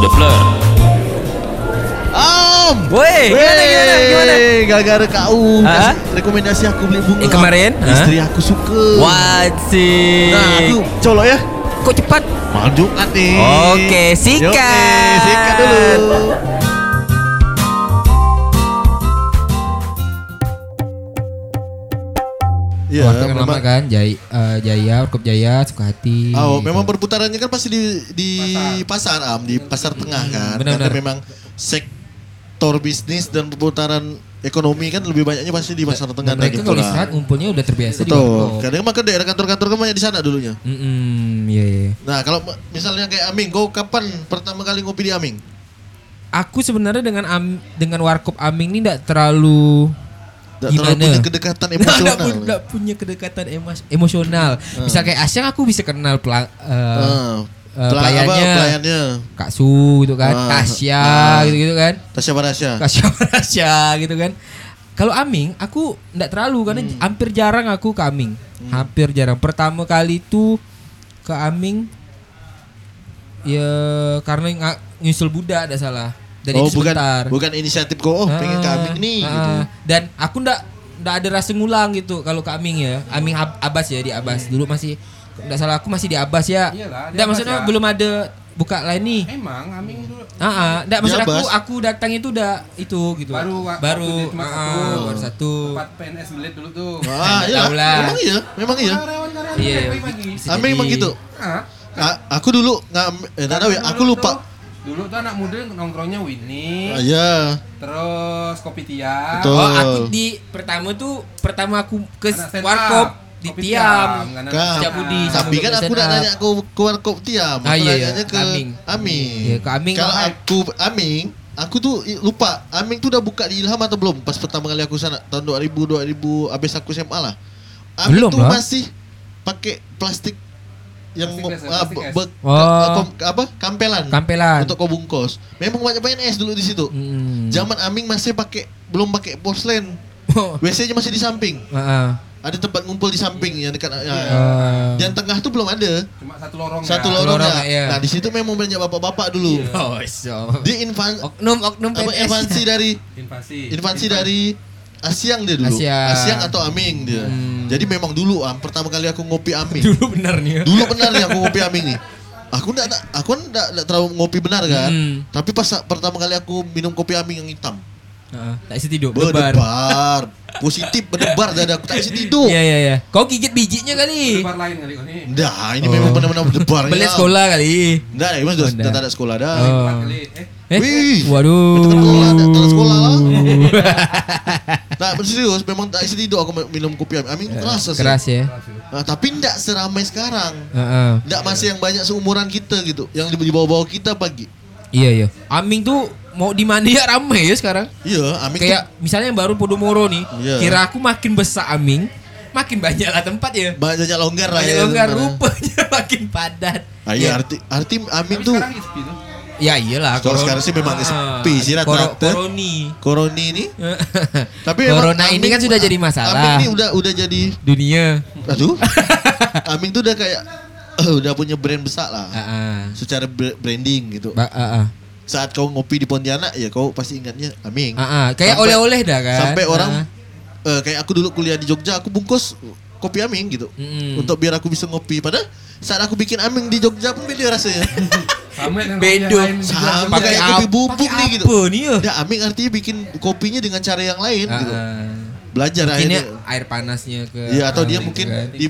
Am. Woi, gimana gimana gimana? Gara-gara kau kasih rekomendasi aku beli bunga. Eh, kemarin? Istri aku suka. What sih? Nah, aku colok ya. kok cepat? Maju kan nih. Oke, sikat. Yoke, sikat dulu. Iya, Wah, terkenal memang. kan Jaya, eh, Jaya, Warkop Jaya, Sukahati. Oh, gitu. memang perputarannya kan pasti di di pasar, am, di pasar tengah kan. benar-benar. Karena memang sektor bisnis dan perputaran ekonomi kan lebih banyaknya pasti di pasar tengah Dan mereka kalau istirahat ngumpulnya udah terbiasa di Betul. Warkop. Kadang mah ke daerah kantor-kantor kan banyak di sana dulunya. Mm-mm, iya, iya. Nah, kalau misalnya kayak Aming, kau kapan pertama kali ngopi di Aming? Aku sebenarnya dengan Am- dengan Warkop Aming ini tidak terlalu terlalu Gimana? punya kedekatan emosional. punya, nggak punya kedekatan emos- emosional. Misal kayak Asyang aku bisa kenal pela- eh, Ah, pela- pelayannya. apa, pelayannya. Kak Su gitu kan, Ah, Tasya ah. gitu-gitu kan. Tasya Barasya. Tasya Tasya gitu kan. Kalau Aming aku enggak terlalu karena Hmm. hampir jarang aku ke Aming. Hampir jarang. Pertama kali itu ke Aming ya karena ng- nyusul Buddha ada salah. Dan oh, itu bukan sebentar. bukan inisiatif kau, oh pengen ke Ah, Aming nih ah, gitu. Dan aku ndak ndak ada rasa ngulang gitu kalau ke Aming ya. Aming Ab- Abbas ya di Abbas. Dulu masih ndak salah aku masih di Abbas ya. Abbas maksudnya ya. belum ada buka lain nih. Emang Aming dulu Ah, ah, ndak maksud Di aku aku datang itu udah itu gitu. baru baru cuma ah, satu. ah, baru satu. tempat PNS belit dulu tuh. Ah, iya. Memang iya, memang iya. Iya, iya. Aming emang jadi. gitu. Ah, aku dulu nggak eh, nggak tahu ya, aku lupa. tuh- Dulu tuh anak muda nongkrongnya Winnie, Ah, Iya. terus Kopi Tiam. Betul. Oh, aku di pertama tuh pertama aku ke warkop up, di Kopi Tiam. Sejak Budi Tapi kan aku udah nanya ke ke warkop Tiam. Ah, Aku iya, iya. nanyanya ke Aming. Aming. Iya, ke Aming Kalau aku Aming, aku tuh lupa. Aming tuh udah buka di Ilham atau belum? Pas pertama kali aku sana tahun 2000 2000 habis aku SMA lah. Aming Belum tuh lah. masih pakai plastik yang Plastik es, ah, be- es. be- Oh. kom- apa? Kampelan. Kampelan. Untuk kau bungkus. Memang banyak PNS dulu di situ. Hmm. Zaman Aming masih pakai belum pakai porselen. WC-nya masih di samping. Ah, ah. Ada tempat ngumpul di samping yang dekat ya. Ah. Yang tengah tuh belum ada. Cuma satu lorong Satu ya. lorong lorong, ya. iya. Nah, di situ memang banyak bapak-bapak dulu. Oh, so. Dia infan Oknum oknum apa invasi dari Invasi. invasi dari Asyang dia dulu. Asyang. Asyang atau Aming dia. Hmm. Jadi memang dulu am pertama kali aku ngopi Aming. dulu benar nih. dulu benar nih aku ngopi Aming nih. Aku enggak aku enggak enggak terlalu ngopi benar kan. Hmm. Tapi pas pertama kali aku minum kopi Aming yang hitam. Heeh. Tak bisa tidur. Berdebar. Berdebar. Positif berdebar dada aku tak bisa tidur. Iya iya iya. Kau gigit bijinya kali. Lebar lain kali kau ni. Dah, ini memang benar-benar berdebar. Beli ya. sekolah kali. Dah, ini sudah Oh, dah. tak ada sekolah dah. Oh. Kali. Eh, Eh? Wih. Waduh. Sekolah, tak sekolah lah. Tak, serius memang tak bisa tidur aku minum kopi Amin. Amin keras sih. Keras ya. Ah, tapi tidak seramai sekarang. Heeh. Tidak masih yang banyak seumuran kita gitu. Yang di bawah-bawah kita pagi. Iya iya. Aming tuh mau di mana ya ramai ya sekarang. Iya, Amin Kayak misalnya yang baru Podomoro nih. Iya. Kira aku makin besar Aming, makin banyak lah tempat ya. tuh banyak longgar lah Banyak ya. longgar sebenarnya. rupanya makin padat. Ah, iya, arti arti Amin tapi tuh. Ya iyalah. Kalau koron- sekarang sih memang Ah, sepi sih koro- rata-rata. Koroni. Koroni ini. Tapi memang Corona ini Amin- kan sudah jadi masalah. Amin ini udah udah jadi Dunia. aduh. Amin tuh udah kayak eh, udah punya brand besar lah. Ah, ah. Secara br- branding gitu. Ba- ah, ah. Saat kau ngopi di Pontianak ya kau pasti ingatnya Amin. Ah, ah. Kayak oleh-oleh dah kan. Sampai orang Ah. eh, kayak aku dulu kuliah di Jogja, aku bungkus kopi Aming gitu. Mm-mm. Untuk biar aku bisa ngopi. Padahal saat aku bikin Aming di Jogja pun beda rasanya. Sama dengan Bedo. Sama kayak kopi bubuk nih gitu. nih ya? Aming artinya bikin kopinya dengan cara yang lain Ah, gitu. Belajar akhirnya. air panasnya ke Iya atau dia mungkin kan. di,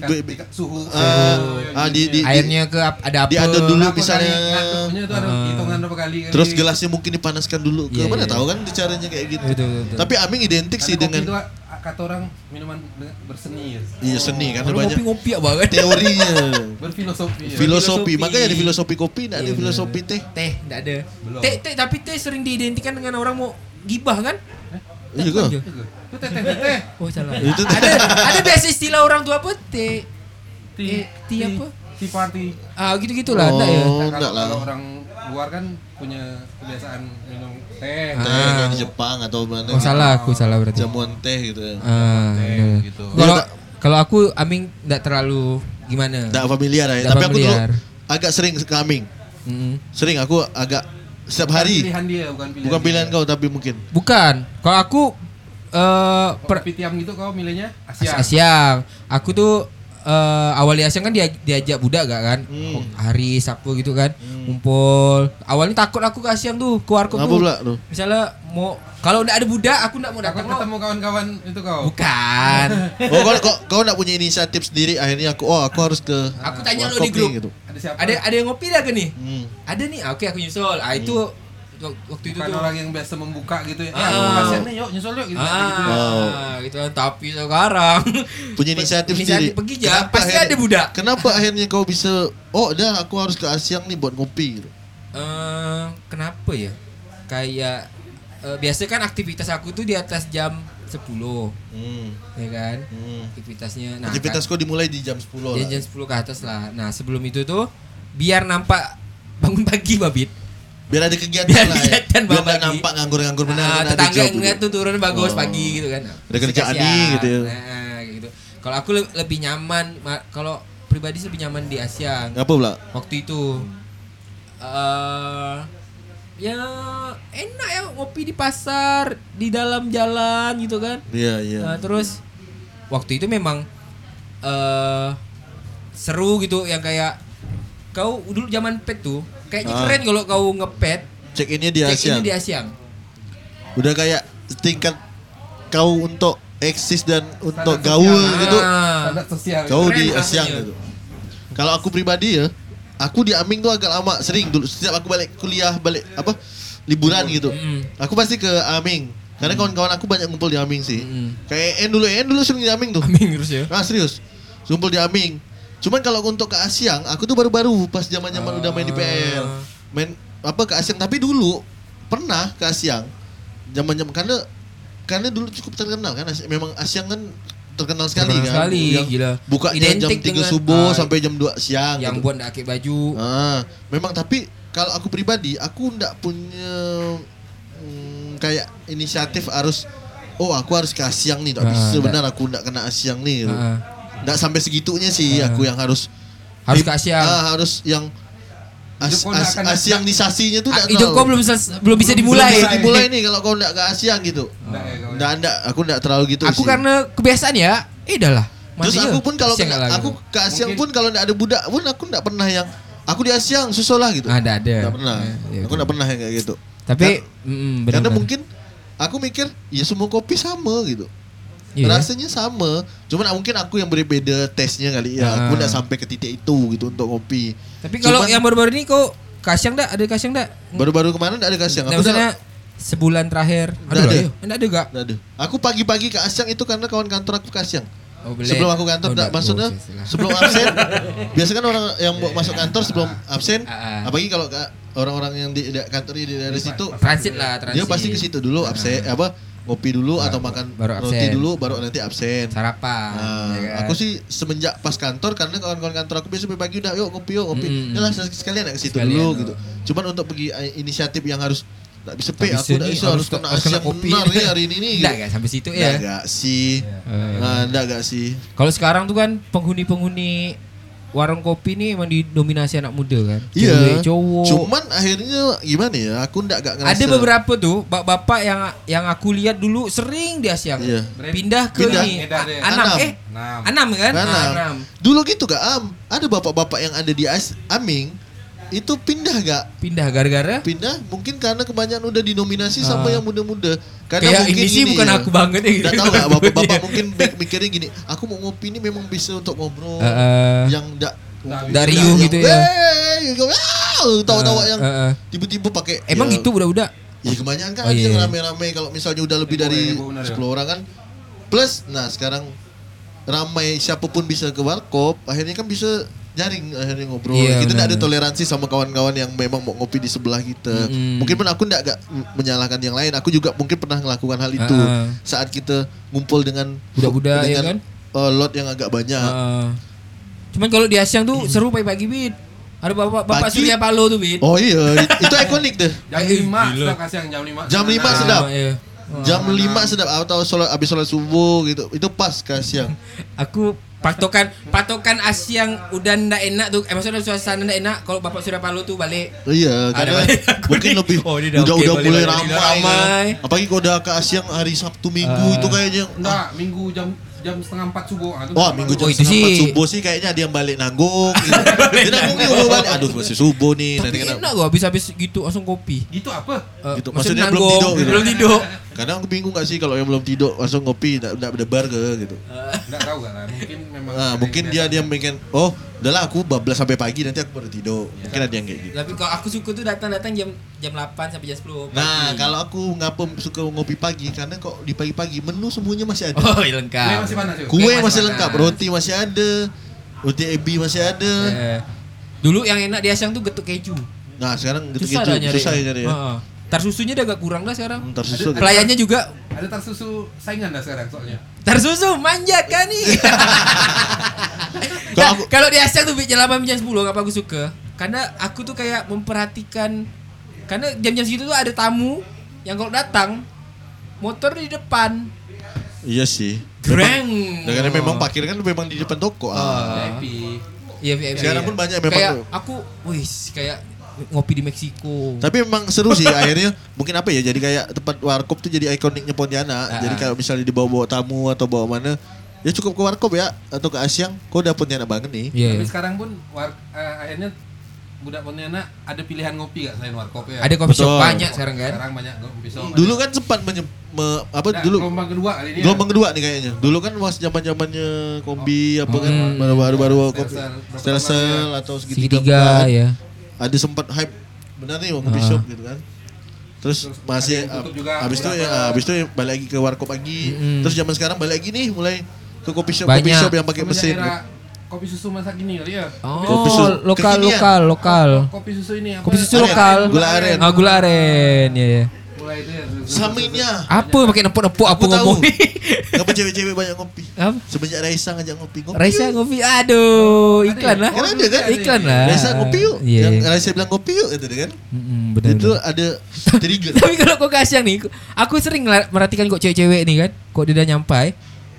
suhu. Di- di- airnya ke ada apa? diadon dulu misalnya. kali ngaduknya tu ada Ah. hitungan berapa kali kali. Terus gelasnya mungkin dipanaskan dulu ke Iya, mana iya. tahu kan caranya kayak gitu. Betul, betul, betul. Tapi Aming identik Karena sih dengan itu, kata orang minuman berseni ya. iya seni kan Kalau banyak ngopi-ngopi ya banget. teorinya. Berfilosofi. ya. filosofi, Filosofi. makanya ada filosofi kopi, enggak ada Iya, filosofi teh. Teh enggak ada. Teh, teh tapi teh sering diidentikan dengan orang mau gibah kan? Iya Bukan, ke? Jo? Itu teh teh teh, teh. Oh salah. Itu ada ada biasa istilah orang tua apa? Teh Ti, Eh, ti apa? Ti party. ah gitu-gitulah enggak ya? Oh, Nah, enggak kalau, lah. kalau orang luar kan punya kebiasaan minum teh. Ah. Teh kayak di Jepang atau mana. Oh salah aku salah berarti. Jamuan teh gitu ya. Ah, Teh, benar. gitu. Kalau Iya, kalau aku Aming enggak terlalu gimana? Enggak familiar ya. Tapi aku dulu familiar. agak sering ke Aming. Mm-mm. Sering aku agak setiap Bukan hari. Pilihan dia, bukan pilihan. Bukan pilihan dia. kau tapi mungkin. Bukan. Kalau aku eh per Kopi tiam gitu kau milihnya Asia. Asyang. Aku tuh eh awalnya Asyang kan dia, diajak budak gak kan? Hmm. Hari Sabtu gitu kan. Ngumpul. Awalnya takut aku ke Asyang tuh, ke warkop Apa tuh. pula tuh? Misalnya mau kalau udah ada budak aku enggak mau datang. ketemu kawan-kawan itu kau. Bukan. Oh kau kau, kau nak punya inisiatif sendiri akhirnya aku oh aku harus ke Aku tanya lo di grup. nih, gitu. Ada siapa? ada ada yang ngopi dah ke nih? Hmm. Ada nih. Ah, Oke, aku nyusul. Ah itu wak- waktu itu Bukan tuh. orang yang biasa membuka gitu ya. Ah. Ya. Asia nih yuk nyusul yuk gitu. gitu. Ah, gitu kan. Tapi sekarang Punya inisiatif, Inisiatif sendiri. pergi aja, pasti ada budak. Kenapa akhirnya kau bisa oh dah aku harus ke Asyang nih buat ngopi gitu. Eh, kenapa ya? Kayak eh, biasa kan aktivitas aku tuh di atas jam 10 Hmm. ya kan? Hmm. Aktivitasnya. Nah, Aktivitas kau dimulai di jam 10 kan, lah. jam 10 ke atas lah. Nah, sebelum itu tuh biar nampak bangun pagi babit. Biar ada kegiatan Biar lah ya. kegiatan Biar bawah nggak pagi. nampak nganggur-nganggur benar. Nah, ada tetangga ngeliat tuh turun bagus Oh. pagi gitu kan. Ada kerjaan nih, gitu ya. Nah, gitu. Kalau aku le- lebih nyaman ma- kalau pribadi lebih nyaman di Asia. Ngapa pula? Waktu itu eh ya enak ya ngopi di pasar, di dalam jalan gitu kan. Iya, iya. Nah, terus waktu itu memang eh seru gitu yang kayak kau dulu zaman pet tuh kayaknya Ah. keren kalau kau ngepet Check innya di check Asyang. ini di Asyang. Udah kayak tingkat kau untuk eksis dan untuk Standar gaul sosial. gitu. Ah. Standar sosial. Kau Keren di. Asyang gitu. Kalau aku pribadi ya, aku di Aming tuh agak lama, sering dulu setiap aku balik kuliah, balik apa? liburan gitu. Mm. Aku pasti ke Aming. Karena kawan-kawan aku banyak ngumpul di Aming sih. Mm. Kayak En dulu, En dulu sering di Aming tuh. Aming terus ya. Ah serius. Ngumpul di Aming. Cuman kalau untuk ke Asyang, aku tuh baru-baru pas zaman-zaman udah main di PL. Ah. Main apa ke Asyang, tapi dulu pernah ke Asyang. Zaman-zaman karena karena dulu cukup terkenal kan memang Asyang kan terkenal sekali Terkenal kan. sekali, Yang gila. Bukanya jam Identik 3 dengan, subuh ah, sampai jam 2 siang Yang gitu. buat pakai baju. Ah, memang tapi kalau aku pribadi aku ndak punya mm, kayak inisiatif harus oh aku harus ke Asyang nih, tak Ah, bisa benar aku ndak kena Asyang nih. gitu. Ah. Nggak sampai segitunya sih Ah. aku yang harus Harus ke Asyang. Ah, harus yang as, as, Asyangisasinya tuh Ah, nggak kau belum belum bisa Belum dimulai. bisa dimulai nih kalau kau nggak ke Asyang gitu. Nggak. Nggak, aku nggak terlalu gitu Aku sih. karena kebiasaan ya. Eh dah lah. Terus aku pun kalau aku ke Asyang Mungkin- pun kalau nggak ada budak pun aku nggak pernah yang aku di Asyang susul lah gitu. ada ada. Nggak pernah. Ya, ya, aku nggak pernah yang kayak gitu. Tapi Kar- mm, karena benar-benar. mungkin aku mikir ya semua kopi sama gitu. Iya. Rasanya sama, cuman mungkin aku yang berbeda tesnya kali ya. Aku Ah. nggak sampai ke titik itu gitu untuk kopi. Tapi kalau Cuman yang baru-baru ini kok kasyang dak? Ada kasyang dak? baru-baru kemarin nggak ada kasih. Nah, Aku maksudnya sebulan terakhir. Ada. ayo. Nggak ada gak? ada. Aku pagi-pagi ke Asyang itu karena kawan kantor aku ke Asyang. Oh. Sebelum aku kantor, Oh, maksudnya oh, sebelum absen. biasa kan orang yang mau masuk kantor sebelum absen, Ah, ah. apalagi kalau ka- orang-orang yang di, di kantornya di daerah situ, Transit lah, transit. dia pasti ke situ dulu absen, apa ngopi dulu atau makan baru roti absen. dulu, baru nanti absen. Sarapan. Nah, ya kan? aku sih semenjak pas kantor karena kawan-kawan kantor aku biasa pagi udah yuk ngopi yuk ngopi. Mm. Yalah sekalian ya ke situ dulu oh. gitu. Cuman untuk pergi eh, inisiatif yang harus tak bisa pe, aku tak bisa harus kena harus kena kopi. benar nih hari ini nih. Enggak gitu. sampai situ ya. nggak sih. Nah, enggak enggak sih. Kalau sekarang tuh kan penghuni-penghuni warung kopi nih emang didominasi anak muda kan. Iya. Cewek, cowok. Cuman akhirnya gimana ya? Aku enggak enggak ngerasa. ada beberapa tuh bapak-bapak yang yang aku lihat dulu sering di Asyang. Iya. Pindah ke Pindah. ini. Anam. Anam. Eh, Enam. Anam kan? Nah. Dulu gitu gak Am? Ada bapak-bapak yang ada di As Aming itu pindah gak? Pindah gara-gara Pindah mungkin karena kebanyakan udah dinominasi sama Ah. yang muda-muda. Karena kayak mungkin ini sih bukan ya. aku banget ya gitu. Nggak tahu gak bapak-bapak mungkin mik- mikirnya gini, aku mau ngopi ini memang bisa untuk ngobrol Heeh. yang enggak Nggak riuh gitu ya. Tawa-tawa yang Heeh. tiba-tiba pakai Emang ya, gitu udah-udah. Ya kebanyakan kan Oh, yang iya. rame-rame kalau misalnya udah lebih dari ya. 10 orang kan. Plus nah sekarang ramai siapa pun bisa ke warkop, akhirnya kan bisa jaring akhirnya ngobrol. Iya, kita tidak ada toleransi sama kawan-kawan yang memang mau ngopi di sebelah kita. Mm-mm. Mungkin pun aku tidak agak menyalahkan yang lain. Aku juga mungkin pernah melakukan hal itu Ah. saat kita ngumpul dengan Budak-budak, ya dengan kan? uh, lot yang agak banyak. Heeh. Cuman kalau di Asyang tuh seru pagi-pagi Bid. Ada bapak bapak Pagi? Surya Palo tuh Bid. Oh iya, itu ikonik deh. Jam Eh, 5 gila. sudah kasih yang jam 5. Jam lima sedap. Iya. Jam 5 sedap atau sholat habis sholat subuh gitu. Itu pas ke siang. Aku patokan patokan Asyang udah ndak enak tuh. Eh maksudnya suasana ndak enak kalau bapak Surya Palo tuh balik. Iya, Ada karena mungkin lebih Oh, udah udah udah, oke, mulai ramai. balik, ramai. Kan. Apalagi kalau udah ke Asyang hari Sabtu Minggu Ah. itu kayaknya Enggak, minggu jam jam setengah 4 subuh. Ah, itu Wah minggu jam Oh, setengah empat subuh sih kayaknya ada yang balik nanggung gitu. Dia nanggung nih balik Aduh masih subuh nih Tapi Nanti enak gua habis-habis gitu langsung kopi. Gitu apa? Eh, Gitu, maksudnya maksudnya belum tidur gitu. Belum tidur. Kadang aku bingung gak sih kalau yang belum tidur langsung ngopi Nggak nggak berdebar ke gitu Enggak tahu kan. Mungkin memang Nah mungkin dia dia bikin Oh udahlah aku bablas sampai pagi nanti aku baru tidur Mungkin ada yang kayak gitu Tapi kalau aku suka tuh datang-datang jam jam 8 sampai jam 10 pagi. Nah kalau aku ngapa suka ngopi pagi Karena kok di pagi-pagi menu semuanya masih ada Oh, iya lengkap. Kue masih panas. Kue masih masih lengkap, roti masih ada, roti ebi masih ada. Eh, dulu yang enak di Asyang tuh getuk keju. Nah sekarang gitu Susah nyari. susah ya nyari ya. Heeh. Tar susunya udah agak kurang dah sekarang. Ntar susu. gitu. Pelayannya juga Ada tar susu saingan dah sekarang soalnya. tar susu manja kan nih. Kalau Nah, aku- kalau di Asyang tuh jam 8 jam 10 ngapa aku suka? Karena aku tuh kayak memperhatikan karena jam-jam segitu tuh ada tamu yang kalau datang motor di depan. Iya sih. Greng. Memang, karena memang parkir kan memang di depan toko. Ah. VIP. Iya, iya, iya. Sekarang pun banyak memang Kayak tuh. aku, wis kayak ngopi di Meksiko. Tapi memang seru sih akhirnya mungkin apa ya jadi kayak tempat warkop tuh jadi ikoniknya Pontianak. Ah. Jadi kalau misalnya dibawa-bawa tamu atau bawa mana ya cukup ke warkop ya atau ke Asyang. Kok udah Pontianak banget nih. Iya. Tapi sekarang pun war, eh, akhirnya budak Pontianak ada pilihan ngopi gak selain warkop ya? Ada kopi shop banyak sekarang kan. Sekarang banyak kopi shop. Dulu kan sempat menye, me- apa Nah, dulu gelombang kedua kali ini. ya. gelombang kedua nih kayaknya. Dulu kan pas zaman-zamannya kombi apa kan Hmm. baru-baru kopi berapa Stelsel tahun atau segitiga, Segitiga ya. Ada sempat hype benar nih mau kopi Ah. shop gitu kan. Terus, Terus masih juga habis itu ya habis itu balik lagi ke warkop lagi. Terus zaman sekarang balik lagi nih mulai ke kopi shop kopi shop yang pakai mesin. era kopi susu masa kini kali ya. Oh, Kopi susu lokal kekinian. lokal lokal. Kopi susu ini apa? Kopi susu Aren, lokal. gula aren. Ah, gula aren ya ya. Susu- Saminnya. Apa pakai nepuk-nepuk aku tahu. ngomong. Kenapa cewek-cewek banyak ngopi? Apa? Semenjak Raisa ngajak ngopi. ngopi Raisa yuk. ngopi. Aduh, iklan lah. Kan ada kan? Iklan lah. Raisa ngopi yuk. Iya. Yang Raisa bilang ngopi yuk gitu kan. Mm-mm, benar. Itu ada trigger. Tapi kalau kok Kasyang nih, aku sering ngela- merhatikan kok cewek-cewek nih kan, kok dia udah nyampai,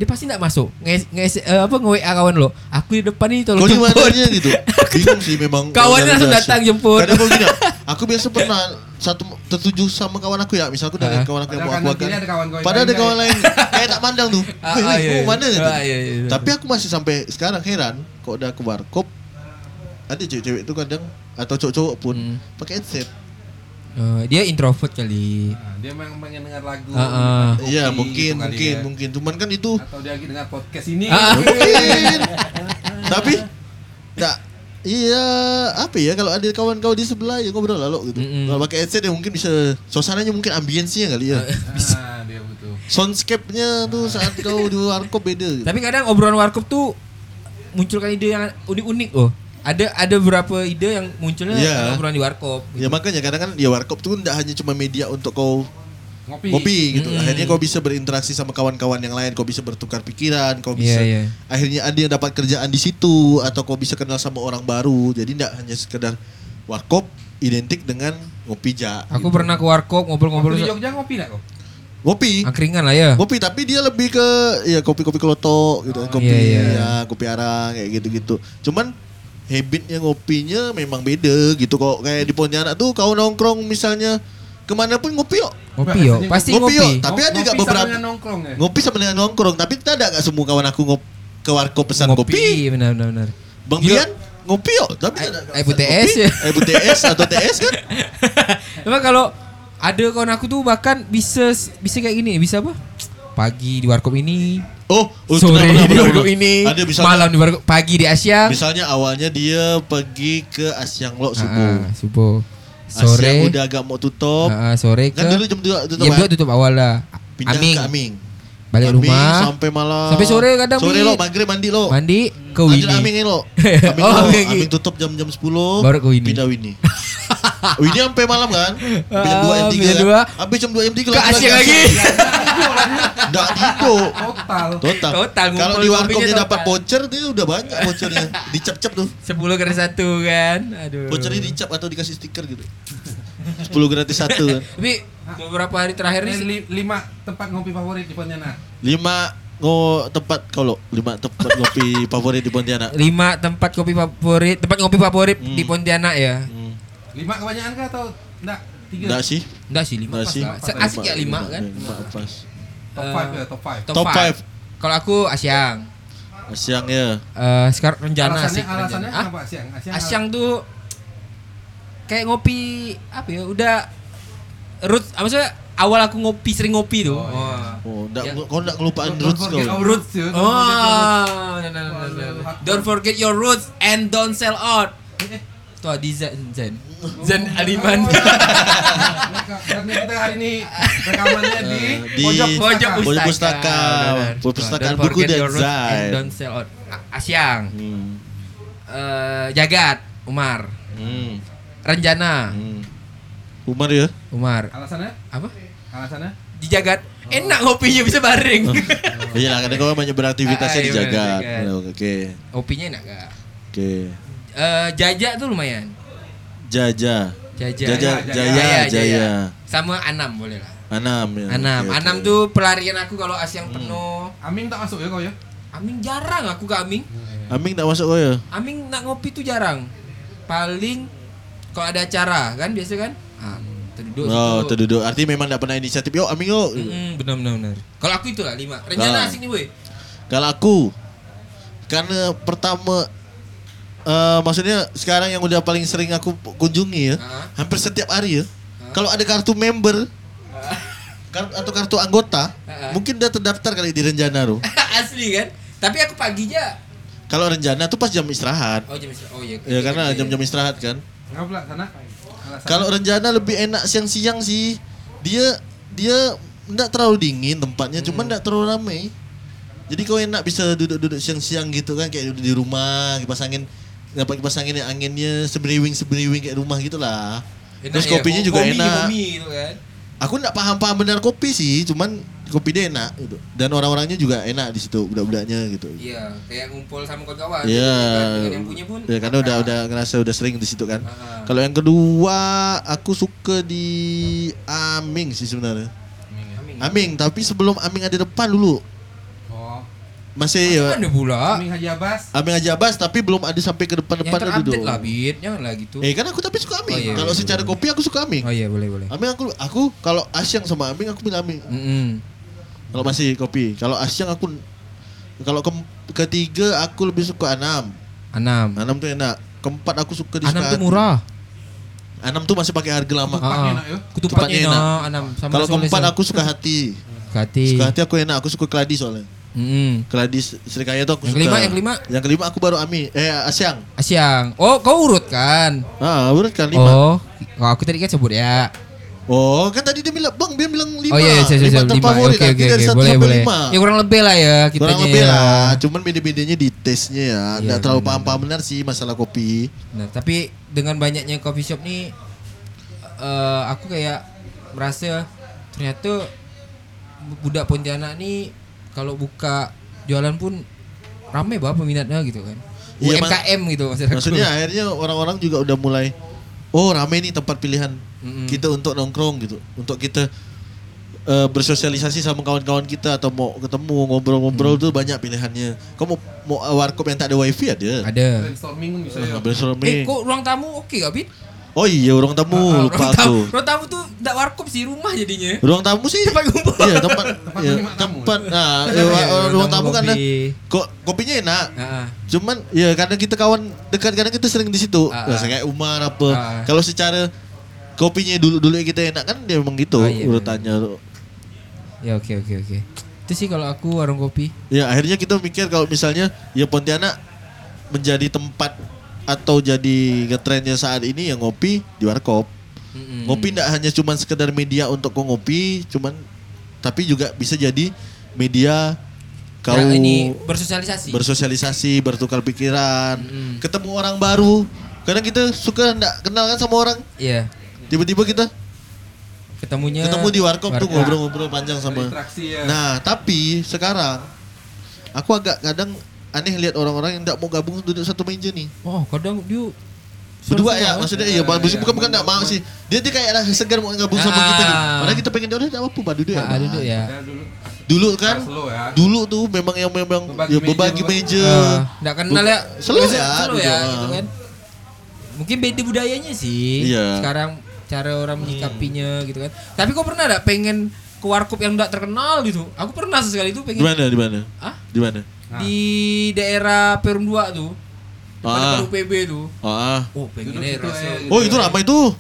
dia pasti nggak masuk. Nges, nges, eh, apa nge WA kawan lo. Aku di depan nih tolong Kau di jemput. mananya gitu? Bingung sih memang. Kawannya langsung datang jemput. Kadang kau gini, aku biasa pernah satu tertuju sama kawan aku ya. Misal aku dari Ah. kawan aku yang Padahal mau aku kawan kau yang Padahal ada lain, kawan lain kayak tak mandang tuh. Ah, ah, weh, iya, mau iya. mana gitu. Tapi aku masih sampai sekarang heran kok udah ke warkop ada cewek-cewek itu kadang atau cowok-cowok pun Hmm. pakai headset. Eh, dia introvert kali. Nah, dia memang pengen dengar lagu. Minum kopi Iya gitu mungkin kali mungkin ya. mungkin cuman kan itu Atau dia lagi dengar podcast ini. Ah. mungkin tapi enggak Iya, apa ya kalau ada kawan kau di sebelah ya ngobrol lalu gitu. Mm-mm. Kalau pakai headset ya mungkin bisa suasananya mungkin ambience-nya kali ya. Ah, dia betul. Soundscape-nya tuh saat kau di warkop beda gitu. Tapi kadang obrolan warkop tuh munculkan ide yang unik-unik loh. Ada ada beberapa ide yang munculnya Iya. karena obrolan di warkop. Ya makanya kadang kan ya warkop tuh enggak hanya cuma media untuk kau Ngopi. ngopi gitu. Mm-mm. Akhirnya kau bisa berinteraksi sama kawan-kawan yang lain, kau bisa bertukar pikiran, kau bisa Iya, iya. akhirnya ada yang dapat kerjaan di situ atau kau bisa kenal sama orang baru. Jadi enggak hanya sekedar warkop identik dengan ngopi ja. Aku pernah ke warkop ngobrol-ngobrol di Jogja ngopi enggak kau? Ngopi. angkringan lah ya. Kopi tapi dia lebih ke ya kopi-kopi kelotok gitu, kopi iya, iya. ya kopi arang kayak gitu-gitu. Cuman habitnya ngopinya memang beda gitu kok kayak di Pontianak tuh kau nongkrong misalnya ke mana pun ngopi yuk Ngopi yo, Biasanya pasti ngopi, ngopi. yo. Tapi ada Ngopi nggak sama beberapa- dengan nongkrong ya? ngopi sama dengan nongkrong tapi tak ada gak semua kawan aku ngop ke warkop pesan kopi benar benar benar. bang. Bian ngopi yuk tapi ada es ya. es atau TS kan Emang kalau ada kawan aku tuh bahkan bisa bisa kayak gini, bisa apa? Pagi di warkop ini, oh, oh sore di benar. ini, ada misalnya malam di warkop, pagi di Asyang. misalnya awalnya dia pergi ke Asyang Lok subuh Ah, subuh. Asyang Sore udah agak mau tutup ah, sore ke kan dulu jam 2 tutup jam kan? 2 tutup awal lah. pindah Aming. ke Aming Balik Aming rumah. sampai malam Sampai sore kadang, sore lo maghrib mandi lo Mandi ke Winnie. Aming lo Aming, Oh, lo. Aming. Aming tutup jam-jam 10 Baru ke Winnie. pindah Winnie Winnie sampai malam kan jam 2 jam Ah, 3 jam kan? dua. habis jam 2 jam 3 Ke Asyang lagi. Nggak gitu Total. Total. Total, Kalau di warkopnya total. dapat voucher dia udah banyak vouchernya. Dicap-cap tuh. 10 kali satu kan. Aduh. Vouchernya dicap atau dikasih stiker gitu. 10 gratis satu kan. Tapi beberapa hari terakhir Ini nih li- lima tempat ngopi favorit di Pontianak. 5 ngo tempat kalau 5 tempat ngopi favorit di Pontianak. lima tempat kopi favorit, tempat ngopi favorit Hmm. di Pontianak ya. Hmm. Lima kebanyakan kah atau enggak? Tiga. Enggak sih? Enggak sih lima Enggak sih. Asik ya lima kan. Lima pas. Top Eh, 5 ya, top 5. Top, five. five. Kalau aku Asyang. Siang ya. Eh sekarang rencana alasannya asik. alasannya rencana. Ah, kenapa Asyang? Asyang, Asyang tuh kayak ngopi apa ya? Udah root, apa maksudnya awal aku ngopi sering ngopi tuh. Oh, iya. Oh, enggak Ya. kau enggak ngelupaan Don't roots forget kau. roots ya. Don't Oh, forget your roots. no, no, no, no, no. Hardcore. Don't forget your roots and don't sell out. Eh, Tuh di Zen Zen Zen Aliman. Karena kita hari ini rekamannya di, Eh, di pojok Pojok pustaka. Pojok pustaka. Perpustakaan Don't buku forget dan your roots Zain. and Don't sell out. Asyang, Hmm. eh, Jagat, Umar, Hmm. Renjana, Hmm. Umar ya? Umar. Alasannya? Apa? Alasannya? Di Jagat. Enak ngopinya bisa bareng. Iya lah, karena kau banyak beraktivitasnya di Jagat. Jagat. Oke. Kopinya enak gak? Oke. Eh, Jaja tuh lumayan. Jaja. Jaja. Jaja, Jaya, Jaya, Jaya. Sama Anam boleh lah. Anam ya. Anam. Oke, Anam oke. tuh pelarian aku kalau Asyang penuh. Aming tak masuk ya kau ya? Aming jarang aku ke Aming. Aming tak masuk kau ya? Aming nak ngopi tuh jarang. Paling kalau ada acara kan biasa kan? Ah, terduduk Oh, situ. terduduk. Artinya memang tak pernah inisiatif. Yo, Aming yo. Mm, benar benar benar. Kalau aku itulah lima. Rencana Ah. asik nih, boy. Kalau aku karena pertama eh maksudnya sekarang yang udah paling sering aku kunjungi ya, Ah. hampir setiap hari ya. Kalau ada kartu member kar- atau kartu anggota, Ah. mungkin udah terdaftar kali di Renjana tuh. Asli kan? Tapi aku pagi aja. Kalau Renjana tuh pas jam istirahat. Oh jam istirahat. Oh iya. Ya karena jam-jam istirahat kan. Enggak pula sana. Alasannya? Kalau Renjana lebih enak siang-siang sih. Dia dia enggak terlalu dingin tempatnya, cuman enggak terlalu ramai. Jadi kau enak bisa duduk-duduk siang-siang gitu kan kayak duduk di rumah, kipas angin dapat kipas angin yang anginnya semeriwing-semeriwing kayak rumah gitu lah. Enak Terus ya, kopinya juga homi, enak. homi gitu kan. Aku enggak paham-paham benar kopi sih, cuman kopi dia enak gitu. Dan orang-orangnya juga enak di situ, budak-budaknya gitu. Iya, kayak ngumpul sama kawan-kawan. Iya. gitu kan. Dengan yang punya pun. Ya karena udah udah ngerasa udah sering di situ kan. Ah. Kalau yang kedua aku suka di Aming sih sebenarnya. Aming. Aming, tapi sebelum Aming ada depan dulu. Masih ya. Mana pula? Aming Haji Abbas. Aming aja bas tapi belum ada sampai ke Yang depan-depan dulu. terupdate lah, Bit. Jangan lah gitu. Eh kan aku tapi suka Aming. Oh, iya, kalau iya, secara kopi aku suka Aming. Oh iya, boleh, boleh. Aming aku aku kalau Asyang sama Aming aku pilih Aming. Mm-mm. Kalau masih kopi. Kalau Asyang aku kalau ke, ketiga aku lebih suka Anam. Anam. Anam tuh enak. Keempat aku suka di Anam tuh murah. Enam tuh masih pakai harga lama. Ketupatnya Ah, enak, Ketupatnya enak, sama Kalau keempat aku suka hati. Hati. Suka hati aku enak, aku suka keladi soalnya. Mm-mm. Keladi Serikaya tuh aku Yang suka. kelima, yang kelima? Yang kelima aku baru Ami, eh Asyang. Asyang. Oh, kau urut kan? Ah, urut kan lima. Oh, oh, aku tadi kan sebut ya. Oh, kan tadi dia bilang, Bang, dia bilang lima. Oh iya, saya saya lima lima. Oke oke oke, boleh boleh. lima. Ya kurang lebih lah ya kita Kurang lebih lah, cuman beda-bedanya di taste-nya ya. Iya, Nggak terlalu paham-paham benar sih masalah kopi. Nah, tapi dengan banyaknya coffee shop nih eh, aku kayak merasa ternyata budak Pontianak nih kalau buka jualan pun ramai banget peminatnya gitu kan. Iya. UMKM gitu maksudnya. Maksudnya akhirnya orang-orang juga udah mulai oh rame nih tempat pilihan Mm-mm. kita untuk nongkrong gitu, untuk kita eh, bersosialisasi sama kawan-kawan kita atau mau ketemu ngobrol-ngobrol Mm. tuh banyak pilihannya. Kau mau mau warkop yang tak ada wifi ada. ada. Brainstorming bisa ya. brainstorming. Eh, kok ruang tamu oke gak, Bit? Oh iya ruang tamu Ah, lupa ruang tamu, aku. ruang tamu tuh enggak warkop sih rumah jadinya. Ruang tamu sih Tempat kumpul. Iya tempat Tempat iya, tamu. tempat nah Iya, iya, iya, ruang, ruang tamu kan kopi. kok kopinya enak. Heeh. Cuman ya karena kita kawan dekat kadang kita sering di situ. Ah, Nah, ah. kayak Umar apa. Ah. Kalau secara kopinya dulu-dulu yang kita enak kan dia memang gitu Ah, iya, urutannya. Ya oke oke oke. Itu sih kalau aku warung kopi. Ya akhirnya kita mikir kalau misalnya ya Pontianak menjadi tempat atau jadi ngetrennya saat ini ya ngopi di warkop. Mm-mm. Ngopi tidak hanya cuman sekedar media untuk kau ngopi, cuman tapi juga bisa jadi media kau Ya, ini bersosialisasi. bersosialisasi, bertukar pikiran, Mm-mm. ketemu orang baru. Kadang kita suka ndak kenal kan sama orang, Iya. tiba-tiba kita Ketemunya ketemu di warkop tuh ngobrol-ngobrol panjang sama. Ya. Nah, tapi sekarang aku agak kadang aneh lihat orang-orang yang ndak mau gabung duduk satu meja nih. Oh, kadang dia Berdua ya, maksudnya iya, bukan bukan bukan ndak mau sih. Dia dia kayak rasa segan mau gabung sama Ah. kita gitu. Padahal kita pengen dia udah enggak apa-apa, Pak, duduk ya. Ah, Pak." duduk ya. Dulu kan ya. dulu tuh memang yang memang Berbagi ya berbagi meja. Ah, nggak kenal ya. Biasa ya, ya gitu ah. kan. Mungkin beda budayanya sih. Iya. Sekarang cara orang menyikapinya gitu kan. Tapi kok pernah enggak pengen ke warkop yang enggak terkenal gitu? Aku pernah sesekali itu Di pengen mana? Di mana? Ah? Di mana? Di daerah Perum 2 tuh. Depan Ah. depan UPB tuh. Oh, ah. Oh, pengen aja situ, rasa. eh. oh itu ramai tuh.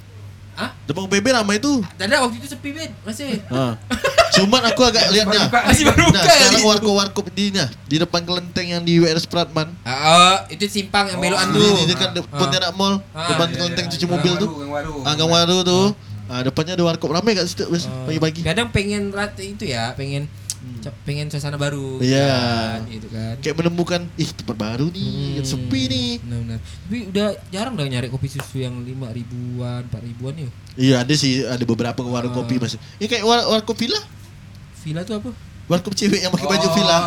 Hah? Depan PB ramai tuh. Tidak waktu itu sepi bed masih. Ah. Cuman aku agak lihatnya. Masih baru Nah, buka ya. sekarang Di, warkop-warkop di nah, di depan kelenteng yang di WR Spratman. Ah, oh, itu simpang yang belokan Di, tuh. di dekat de- Ah. Pontianak Mall, Ah, depan iya, kelenteng iya. cuci Gang mobil tuh. Gang Waru. Ah, Gang Waru tuh. Ah, depannya ada warkop ramai gak situ Oh, pagi-pagi. Kadang pengen rat itu ya, pengen pengen suasana baru Iya. kan, gitu kan. Kayak menemukan ih tempat baru nih, Hmm, sepi nih. Benar-benar. Tapi udah jarang dah nyari kopi susu yang lima ribuan, empat ribuan ya. Iya, ada sih ada beberapa warung Ah. kopi masih. Ini kayak war warkop villa, Villa tuh apa? Warkop cewek yang pakai baju Oh, villa.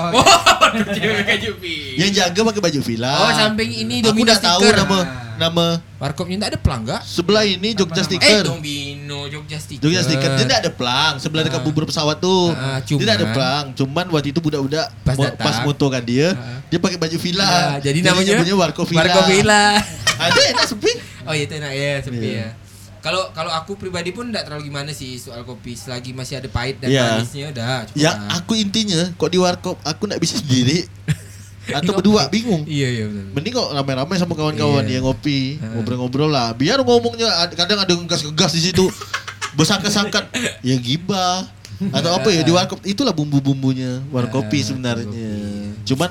Cewek Jupi. Yang jaga pakai baju villa. Oh, samping ini Aku Domino udah tahu stiker. nama nama Warkopnya enggak ada pelang enggak? sebelah ini Jogja Nama-nama. Eh, stiker. Domino Jogja stiker. Jogja stiker dia tidak ada pelang sebelah dekat Ah. bubur pesawat tuh. Ah, dia tidak ada cuman- pelang. Cuman waktu itu budak-budak Pas mo- datang. pas moto kan dia, Ah. dia pakai baju villa. Ya, jadi namanya Warkop Villa. Warkop Villa. Ada enak sepi. Oh iya itu enak ya sepi Iya. ya. Kalau kalau aku pribadi pun enggak terlalu gimana sih soal kopi selagi masih ada pahit dan Iya. manisnya udah cukup. Ya lah. aku intinya kok di warkop aku nggak bisa sendiri atau berdua bingung. Iya iya benar. Mending kok rame-rame sama kawan-kawan Iya. yang ngopi, ngobrol-ngobrol lah. Biar ngomongnya ad- kadang ada ngegas-ngegas di situ. Besakat-sakat ya gibah atau apa ya di warkop itulah bumbu-bumbunya warkop kopi Ah, sebenarnya. Cuman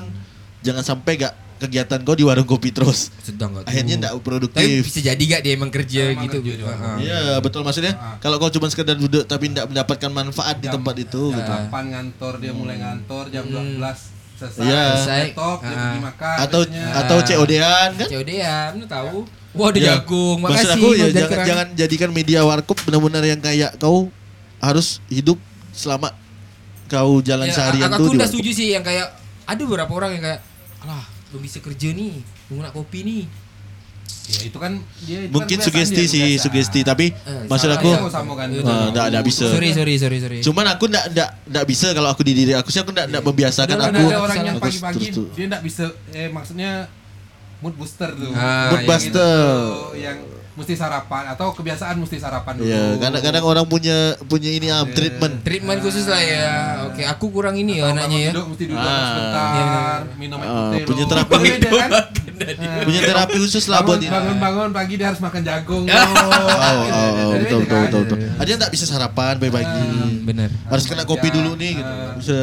jangan sampai gak kegiatan kau di warung kopi terus. Sedang enggak Akhirnya tuh. nggak Tapi produktif. bisa jadi gak dia emang kerja Emang gitu. di. Iya betul maksudnya Ah. kalau kau cuma sekedar duduk tapi tidak mendapatkan manfaat di Jam- tempat itu jam gitu. 8 ngantor dia mulai ngantor jam Hmm. 12 selesai. Iya. Selesai. Laptop dia Ah. pergi makan. Atau biasanya. atau COD-an kan? COD ya, lu tahu. Wah, ada Ya, jagung. Maksud Makasih. aku ya jangan, kerang. jangan jadikan media warkop benar-benar yang kayak kau harus hidup selama kau jalan Ya, seharian aku tuh di udah setuju sih yang kayak ada beberapa orang yang kayak alah belum bisa kerja nih nunggu nak kopi nih Ya itu kan dia itu Mungkin kan sugesti dia, sih, sugesti tapi Eh, maksud aku ya. Sama sama kan. Ah, nggak- nggak bisa. sorry sorry sorry sorry cuman aku ndak ndak ndak bisa kalau aku di diri aku sih aku ndak ndak membiasakan Ada, aku ada orang yang aku pagi-pagi dia enggak bisa eh maksudnya mood booster tuh. Ah, Mood iya. buster. Gitu, yang mesti sarapan atau kebiasaan mesti sarapan dulu. Iya, kadang-kadang orang punya punya ini ah, Iya. treatment. treatment khusus lah ya oke aku kurang ini ya Atau anaknya ya Duduk, mesti duduk Ah. sebentar, Iya, benar. minum air Ah, putih punya dulu. terapi. Beda kan? Punya terapi khusus lah buat bangun, ini. bangun bangun pagi dia harus makan jagung. Oh, oh, oh, Jadi betul, betul, kan? betul, betul. Ada yang tak bisa sarapan pagi-pagi. Bener. Harus kena kopi Ya. dulu nih gitu. Bisa.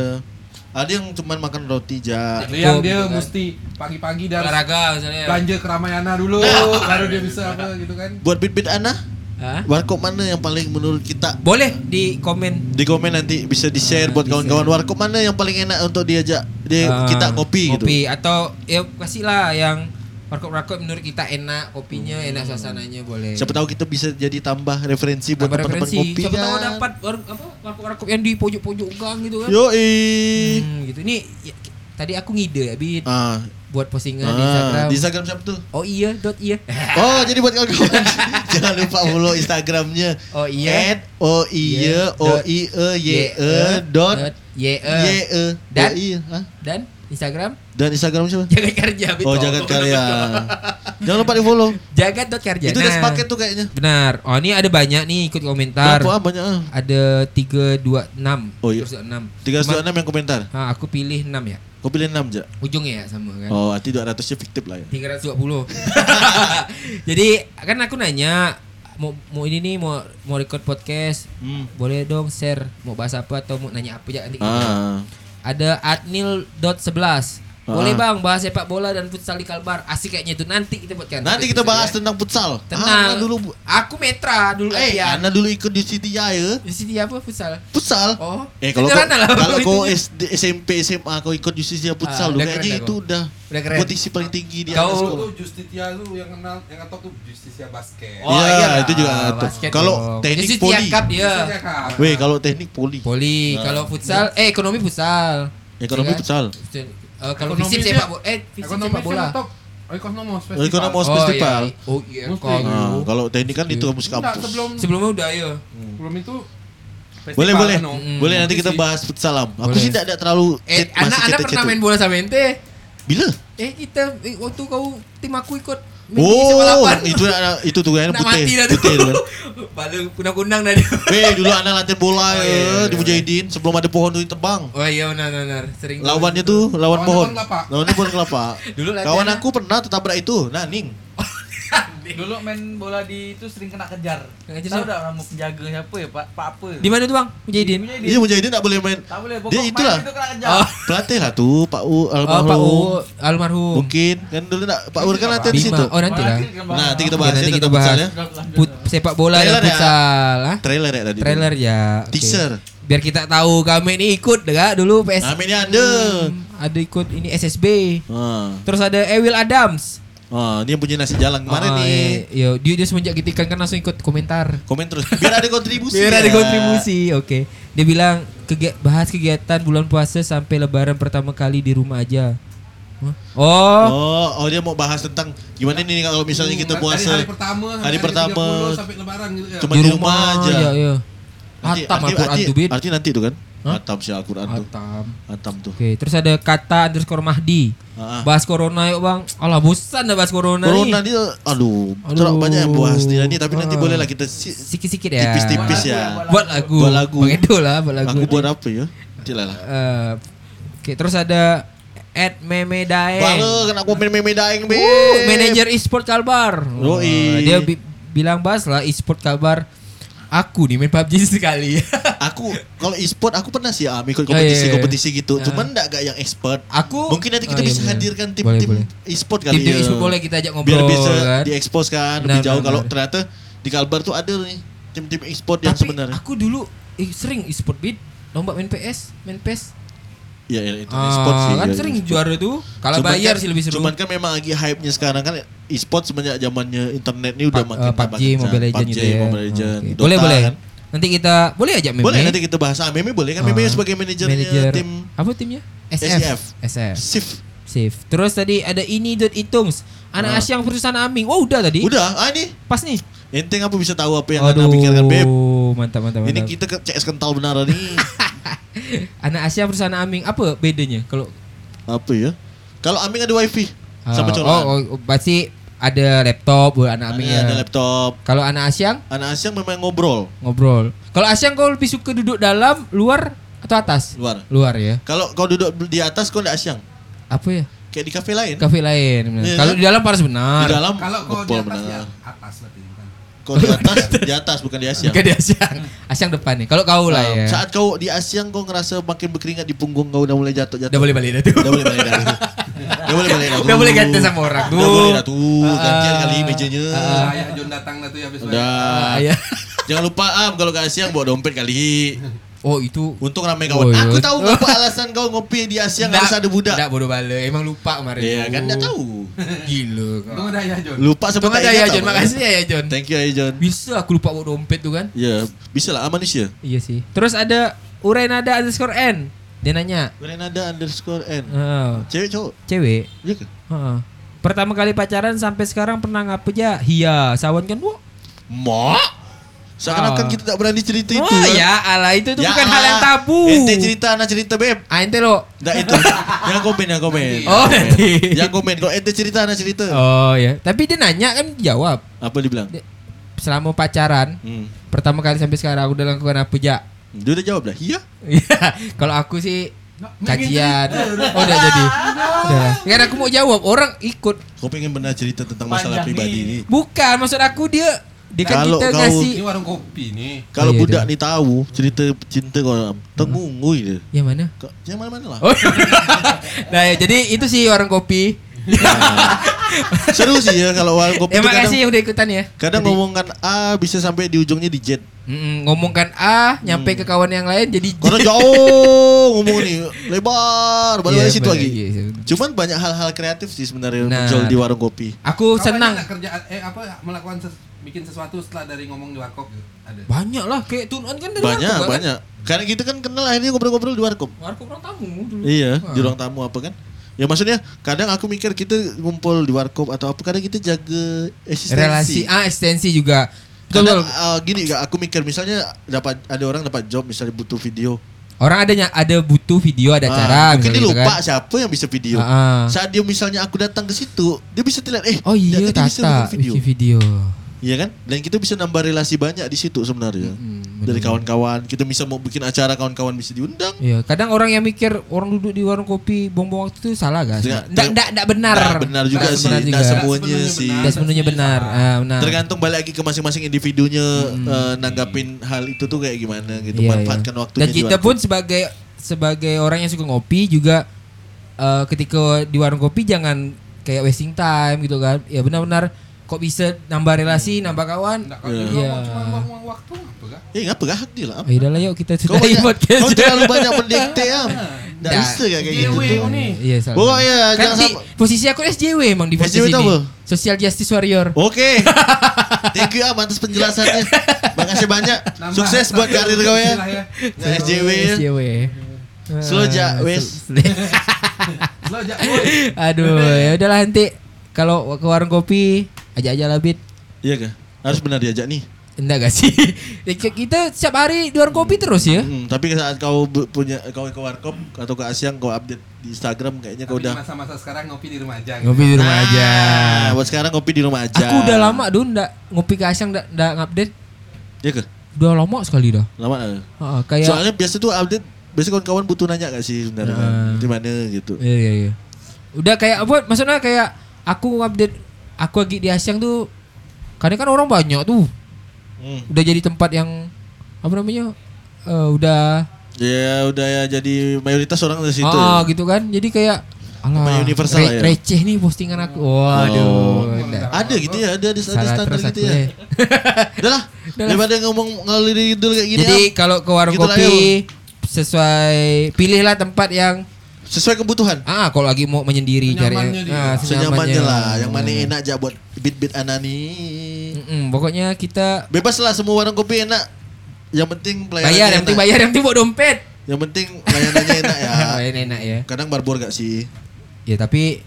Ada yang cuman makan roti ja. Ada yang dia gitu kan. mesti pagi-pagi harus Olahraga misalnya. belanja ke Ramayana dulu Nah. baru dia bisa apa gitu kan. Buat bit-bit Ana, Hah? warkop mana yang paling menurut kita? Boleh di komen Di komen nanti bisa di-share buat di-share. kawan-kawan warkop mana yang paling enak untuk diajak dia Ah, kita ngopi, gitu. Ngopi atau ya kasihlah yang warkop-warkop menurut kita enak kopinya, enak suasananya boleh. Siapa tahu kita bisa jadi tambah referensi buat teman-teman ngopi Siapa tahu kan. dapat war- apa warkop-warkop yang di pojok-pojok gang gitu kan. Yoi. Hmm, gitu. Ini ya, tadi aku ngide ya Bit Ah, buat postingan di ah, Instagram. di Instagram siapa tuh? Oh iya, dot iya. Oh, jadi buat kawan-kawan jangan lupa follow Instagramnya. Oh iya. At o i e o i e y e dot y e y e Dan? E. Dan Instagram Dan Instagram siapa? jagat kerja Bit. Oh, jagat karya. Jangan lupa di follow. Jagat dot kerja. Itu udah sepaket tuh kayaknya. Benar. Oh, ini ada banyak nih ikut komentar. Berapa ah, banyak ah? Ada 326. Oh, iya. 326. Tiga Cuma- enam yang komentar. Ah, aku pilih 6 ya. Kau pilih enam aja. Ujungnya ya sama kan. Oh, arti 200 nya fiktif lah ya. 320. Jadi kan aku nanya mau mau ini nih mau mau record podcast. Hmm. Boleh dong share mau bahas apa atau mau nanya apa aja nanti. kita. Ada adnil.11. Boleh Ah. bang bahas sepak bola dan futsal di Kalbar. Asik kayaknya itu nanti kita buatkan. Nanti kita bahas tentang futsal. Tenang. Ah, dulu Bu. Aku metra dulu Eh. Anda dulu ikut di City Jaya. Di sini apa futsal? Futsal. Oh. Eh kalau kau, kalau kau. SD, SMP SMA kau ikut Justisia Ah, futsal lu kayaknya itu dah udah Udah keren. posisi paling tinggi di Kau- atas sekolah. tuh Justitia tuh yang kenal yang ngetok tuh Justitia basket. Oh, Iya, iya itu juga basket Kalau teknik poli. cup Cup. Weh, kalau teknik poli. Poli, Nah. kalau futsal, eh ekonomi futsal. Ekonomi futsal. Eh, kalau fisip sepak bola, eh fisip sepak bola. Oh, ekonomos Oh, festival. ekonomos Oh festival. iya, oh iya. Nah, kalau teknik kan itu kampus Enggak, kampus. sebelum Sebelumnya udah ya. sebelum itu festival, Boleh boleh. no. Mm. Boleh nanti kita bahas futsal am. Aku Boleh. sih tidak ada terlalu Eh, masih anak-anak pernah main bola sama ente? Bila? Eh kita eh, waktu kau tim aku ikut Oh, itu itu tuh kan putih. mati tu. Putih tu kan. Balu kunang-kunang dah dia. Weh, dulu anak latihan bola Oh, ya iya, iya, di iya. Mujahidin sebelum ada pohon tuh ditebang. Oh iya benar benar sering. Lawannya tuh lawan pohon. pohon kelapa. Lawannya pohon kelapa. Dulu Kawan aku pernah tertabrak itu, Naning. Dulu main bola di itu sering kena kejar. Kena kejar Tahu nama penjaga siapa ya? Pak Pak apa? Di mana tuh bang? Mujahidin. Iya Mujahidin tak boleh main. Tak boleh. Dia itulah. itu kena kejar. Oh, Pelatih lah tuh Pak U oh almarhum. Pak U almarhum. Mungkin kan dulu nak Pak U kan latihan di situ. Oh nanti lah. Nah, nanti kita bahas nanti ya kita tentang bahas. ya. Put, sepak bola dan ya? futsal. ah? Trailer ya tadi. Trailer ya. Teaser. Biar kita tahu kami ini ikut enggak dulu PS. Nah, ini ada. Hmm, ada ikut ini SSB. Terus ada Ewil Adams. Ah, dia punya nasi jalan kemarin Ah, nih. Iya, dia, dia semenjak gitikan kan langsung ikut komentar. Komen terus. Biar ada kontribusi. Biar ada ya. kontribusi, oke. Dia bilang kegi- bahas kegiatan bulan puasa sampai lebaran pertama kali di rumah aja. Oh, Oh, oh dia mau bahas tentang gimana nih kalau misalnya kita Hari- puasa. hari pertama sampai Hari pertama. 30 sampai lebaran gitu ya. Cuma di rumah aja. Iya, iya. Hatam arti- Al-Quran arti- tuh, Bin. Arti nanti tuh kan? Hah? Hatam sih Al-Quran tuh. Hatam. Hatam tuh. Oke, terus ada kata underscore Mahdi. Ah. Bahas corona yuk bang. Alah bosan dah bahas corona, Corona nih. dia aduh, Aduh. terlalu banyak yang bahas nih tapi nanti Ah. boleh lah kita si- Sikit-sikit ya. tipis-tipis Buat ya. lagu, Buat lagu. Buat lagu. Bang Edo lah buat lagu. Aku buat apa ya? Nanti lah. Eh, Oke, terus ada at Meme Daeng. Bala kena komen meme daeng be. Uh, manajer e-sport Kalbar. Yoi. Wah, dia bi- bilang bahas lah e-sport Kalbar. Aku nih main PUBG sekali. Aku kalau e-sport aku pernah sih am ikut Oh, iya, iya. kompetisi-kompetisi gitu. Ah. Cuman enggak gak yang expert. Aku Mungkin nanti kita Oh, iya, bisa benar. hadirkan tim-tim e-sport kali Tim-tim ya. e-sport boleh kita ajak ngobrol Biar bisa kan. diekspos kan Benar, lebih jauh kalau ternyata di Kalbar tuh ada nih tim-tim e-sport yang sebenarnya. aku dulu eh, sering e-sport beat lomba main PS, main PES. Iya, iya, itu Ah, e-sport sih. kan iya, sering e-sport. juara tuh. Kalau bayar kan- sih lebih seru. Cuman kan memang lagi hype-nya sekarang kan e-sport semenjak zamannya internet ini udah Pa- makin eh, PUBG, makin Mobile Legends PUBG, gitu ya. Mobile Oke. Dota Boleh, boleh. kan. Nanti kita boleh aja Meme. Boleh nanti kita bahas. Ah, Meme boleh kan Meme Ah, sebagai manajernya manajer tim apa timnya? SIF. SF. SIF. Safe. Terus tadi ada ini dot itungs. Anak Ah. Asyang perusahaan Aming. Oh udah tadi. Udah, ah ini Pas nih. enteng apa bisa tahu apa yang anda pikirkan Beb. mantap mantap Ini mantap. kita ke CS kental beneran nih. Anak Asia perusahaan Aming apa bedanya kalau apa ya? Kalau Aming ada wifi sama Ah, colokan. oh, oh, pasti ada laptop buat anak Aming Ada, ya. ada laptop. Kalau anak Asyang Anak Asyang memang ngobrol ngobrol. Kalau Asyang kau lebih suka duduk dalam, luar atau atas? luar. Luar ya. Kalau kau duduk di atas kau enggak Asyang. Apa ya? kayak di kafe lain. Kafe lain. Iya, Kalau kan? di dalam panas benar. Di dalam Kalau kau di atas ya benar. atas berarti Kalau di atas, di atas bukan di Asia. Bukan di Asyang. Asyang depan nih. Kalau kau lah Ah, ya. Saat kau di Asyang kau ngerasa makin berkeringat di punggung kau udah mulai jatuh-jatuh. Udah boleh balik dah tuh. Udah boleh balik dah. Udah boleh balik dah. Udah boleh ganti sama orang tuh. Udah boleh dah tuh. Gantian Ah. kali mejanya. Udah ayah John datang dah tuh ya habis Udah. Ah, ya. Jangan lupa am kalau ke Asyang bawa dompet kali. Oh itu Untung ramai Oh, kawan. iya. Aku tahu apa alasan kau ngopi di Asyang harus ada budak. Enggak bodoh balik. Emang lupa kemarin. Iya kan enggak tahu. Gila. kau. Ayah John. Lupa tak ada ingat ya tau. John. Makasih ya ya John. Thank you ya John. Bisa aku lupa bawa dompet tuh kan. Ya, bisa lah ah, manusia. Iya sih. Terus ada Urenada underscore N. Dia nanya. Grenada underscore N. Oh, Cewek cowok? cewek. Iya ke? Heeh. Pertama kali pacaran sampai sekarang pernah ngapa aja? Iya, sawan kan bu? Mak. Seakan-akan Ah. kita tak berani cerita itu. Oh ya, ala itu tuh Ya, bukan hal yang tabu. Ente cerita, anak cerita beb. Ah, ente lo. Enggak itu. Jangan komen, jangan komen. Oh, nanti. Jangan komen. Kalau ente cerita, anak cerita. Oh ya, tapi dia nanya kan jawab. Apa dibilang? Selama pacaran, Hmm. pertama kali sampai sekarang udah lakukan apa aja? Dia udah jawab dah. Iya. Iya, kalau aku sih kajian. Oh, udah jadi. Udah. Kan aku mau jawab, orang ikut. Kau pengen benar cerita tentang masalah Panjang pribadi ini. Bukan, maksud aku dia dia kan Kalau kita kau- ngasih Ini warung kopi nih. Kalau Oh, iya, budak dah. ni tahu cerita cinta kau tengungui dia. yang mana? Yang mana-mana lah. Oh. nah, ya, jadi itu sih orang kopi. Seru sih ya kalau warung kopi Ya tu kadang, makasih yang udah ikutan ya. kadang Jadi, ngomongkan A bisa sampai di ujungnya di Z. mm, ngomongkan A, nyampe ke kawan yang lain jadi J. Karena jauh ngomong nih, lebar, balik Iya, situ benar, lagi. iya, iya. Cuman banyak hal-hal kreatif sih sebenarnya Nah. muncul di warung kopi. Aku Kau senang. kerjaan eh apa melakukan bikin sesuatu setelah dari ngomong di warkop gitu? Ada. Banyak lah, kayak tunan kan dari Banyak, warkop, kan? banyak. Karena kita kan kenal akhirnya ngobrol-ngobrol di warkop. Warkop orang tamu dulu. Iya, Ah. di ruang tamu apa kan? Ya maksudnya kadang aku mikir kita ngumpul di warkop atau apa kadang kita jaga eksistensi. Relasi, ah ekstensi juga. Kadang uh, gini gak aku mikir misalnya dapat ada orang dapat job misalnya butuh video. Orang adanya ada butuh video ada Ah, acara mungkin dia gitu lupa kan. siapa yang bisa video. Ah, ah. Saat dia misalnya aku datang ke situ, dia bisa terlihat eh Oh iya dia bisa Tata bikin video. video. Iya kan? Dan kita bisa nambah relasi banyak di situ sebenarnya. Mm, Dari kawan-kawan, kita bisa mau bikin acara kawan-kawan bisa diundang. Iya, kadang orang yang mikir orang duduk di warung kopi buang-buang waktu itu salah guys. Enggak enggak enggak benar. Nggak benar juga Nggak sih, benar nggak juga. semuanya sih. benar. Tidak sepenuhnya benar. Ah, benar. Tergantung balik lagi ke masing-masing individunya eh, nanggapin hal itu tuh kayak gimana gitu. Iya, Manfaatkan iya. waktunya Dan kita pun sebagai sebagai orang yang suka ngopi juga eh, ketika di warung kopi jangan kayak wasting time gitu kan. Ya benar-benar kok bisa nambah relasi, nambah kawan. Enggak kalau Iya. ngomong cuma buang waktu apa kan? Eh ngapa gak hak lah. Ya udah lah yuk kita Kau, sudahi banyak, podcast. kau terlalu banyak mendikte am. Nggak Nggak. bisa kayak kayak gitu nih. Iya, salah. Pokoknya kan jangan sampai- posisi aku SJW emang di posisi ini. apa? Social Justice Warrior. Oke. Thank you am atas penjelasannya. Makasih banyak. Nambah- Sukses buat karir kau ya. ya. Nah, SJW ya. SJW. Slow ja, Ah, wes. boy. Aduh, ya udahlah nanti kalau ke warung kopi ajak aja lah Bit. Iya kah? Harus benar diajak nih. Enggak gak sih? Kita setiap hari di warung kopi terus ya. Hmm, tapi saat kau punya kau ke warkop atau ke Asyang kau update di Instagram kayaknya kau udah masa-masa sekarang ngopi di rumah aja. gitu. Ngopi di rumah Nah, aja. Buat sekarang kopi di rumah aja. Aku udah lama dulu ndak ngopi ke Asyang ndak ndak ngupdate. Iya kah? Udah lama sekali dah. Lama. Heeh, kayak Soalnya biasa tuh update biasa kawan-kawan butuh nanya gak sih sebenarnya kan? Nah. di mana gitu. Iya iya iya. Udah kayak apa? Maksudnya kayak aku ngupdate aku lagi di Asyang tuh kadang kan orang banyak tuh. Hmm. Udah jadi tempat yang apa namanya? eh, udah Ya udah ya jadi mayoritas orang dari situ. ah ya. gitu kan. Jadi kayak alah, universal re- ya? receh nih postingan aku. Waduh. Oh. ndak. Ada gitu ya, ada ada, ada standar gitu ya. ya. Udah lah, daripada ngomong ngalir idul kayak gini. Jadi Am. kalau ke warung Gitu lah, kopi ya, sesuai pilihlah tempat yang sesuai kebutuhan. ah kalau lagi mau menyendiri cari Senyamannya dia. ah, Senyamannya lah, yang mana enak aja buat beat-beat anani. Mm-mm, pokoknya kita Bebas lah semua warung kopi enak. Yang penting pelayanannya bayar yang penting bayar yang penting bawa dompet. Yang penting layanannya enak ya. Bayar enak ya. Kadang barbor gak sih? Ya tapi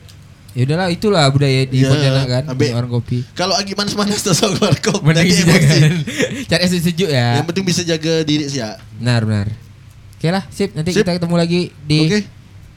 ya udahlah itulah budaya di Iya, Pontianak kan ambil- di warung kopi. Kalau lagi tuh sok warkop. Benar nanti gitu emosi. kan. Cari es sejuk ya. Yang penting bisa jaga diri sih ya. Benar benar. Oke lah, sip. Nanti Sip. kita ketemu lagi di Oke.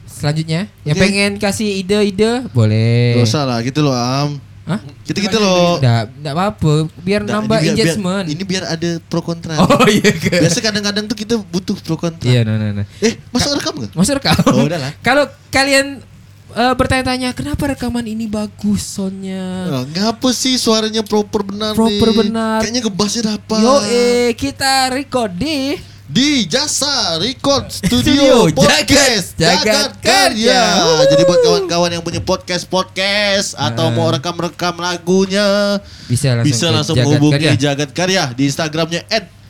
Selanjutnya. Yang Oke. pengen kasih ide-ide boleh. Gak usah lah gitu loh Am. Hah? Gitu-gitu loh. Enggak, enggak apa-apa. Biar Nggak, nambah ini biar- biar- engagement. ini biar ada pro kontra. Oh iya ke. Biasa kadang-kadang tuh kita butuh pro kontra. Iya, nah, nah, nah. Eh, masa rekam gak? Maksud kau? Oh, udah lah. Kalau kalian eh, bertanya-tanya kenapa rekaman ini bagus soundnya. Oh, ngapa sih suaranya proper benar Proper nih? benar. Kayaknya ngebasnya dapat. Yo eh kita record di Di Jasa Record Studio Studio Jagat- Podcast Jagat Jagat Karya. Jadi buat kawan-kawan yang punya podcast-podcast atau Nah. mau rekam-rekam lagunya bisa langsung bisa langsung Jagat menghubungi Karya. Jagat Karya di Instagramnya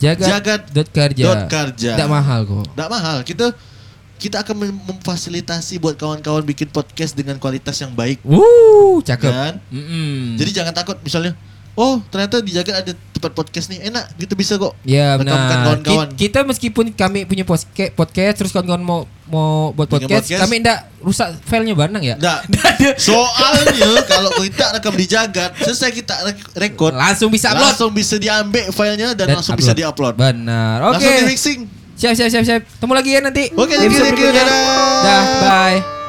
Jagat dot karja. Tidak mahal kok. Nggak mahal. Kita kita akan mem- memfasilitasi buat kawan-kawan bikin podcast dengan kualitas yang baik. Wuh, cakep. Kan? Mm-mm. Jadi jangan takut misalnya, oh ternyata di Jagat ada tempat podcast nih, enak gitu bisa kok. Ya benar. kawan-kawan. Ki- Kita meskipun kami punya podcast, podcast terus kawan-kawan mau mau buat podcast, podcast. kami ndak rusak filenya bareng ya. Nggak. Soalnya kalau kita rekam di Jagat, selesai kita rek- record, Langsung bisa upload langsung bisa diambil filenya dan, langsung upload. bisa diupload. Benar. Oke. Langsung di mixing. Siap siap siap siap. Temu lagi ya nanti. Oke, thank you, thank you, dadah. Dah.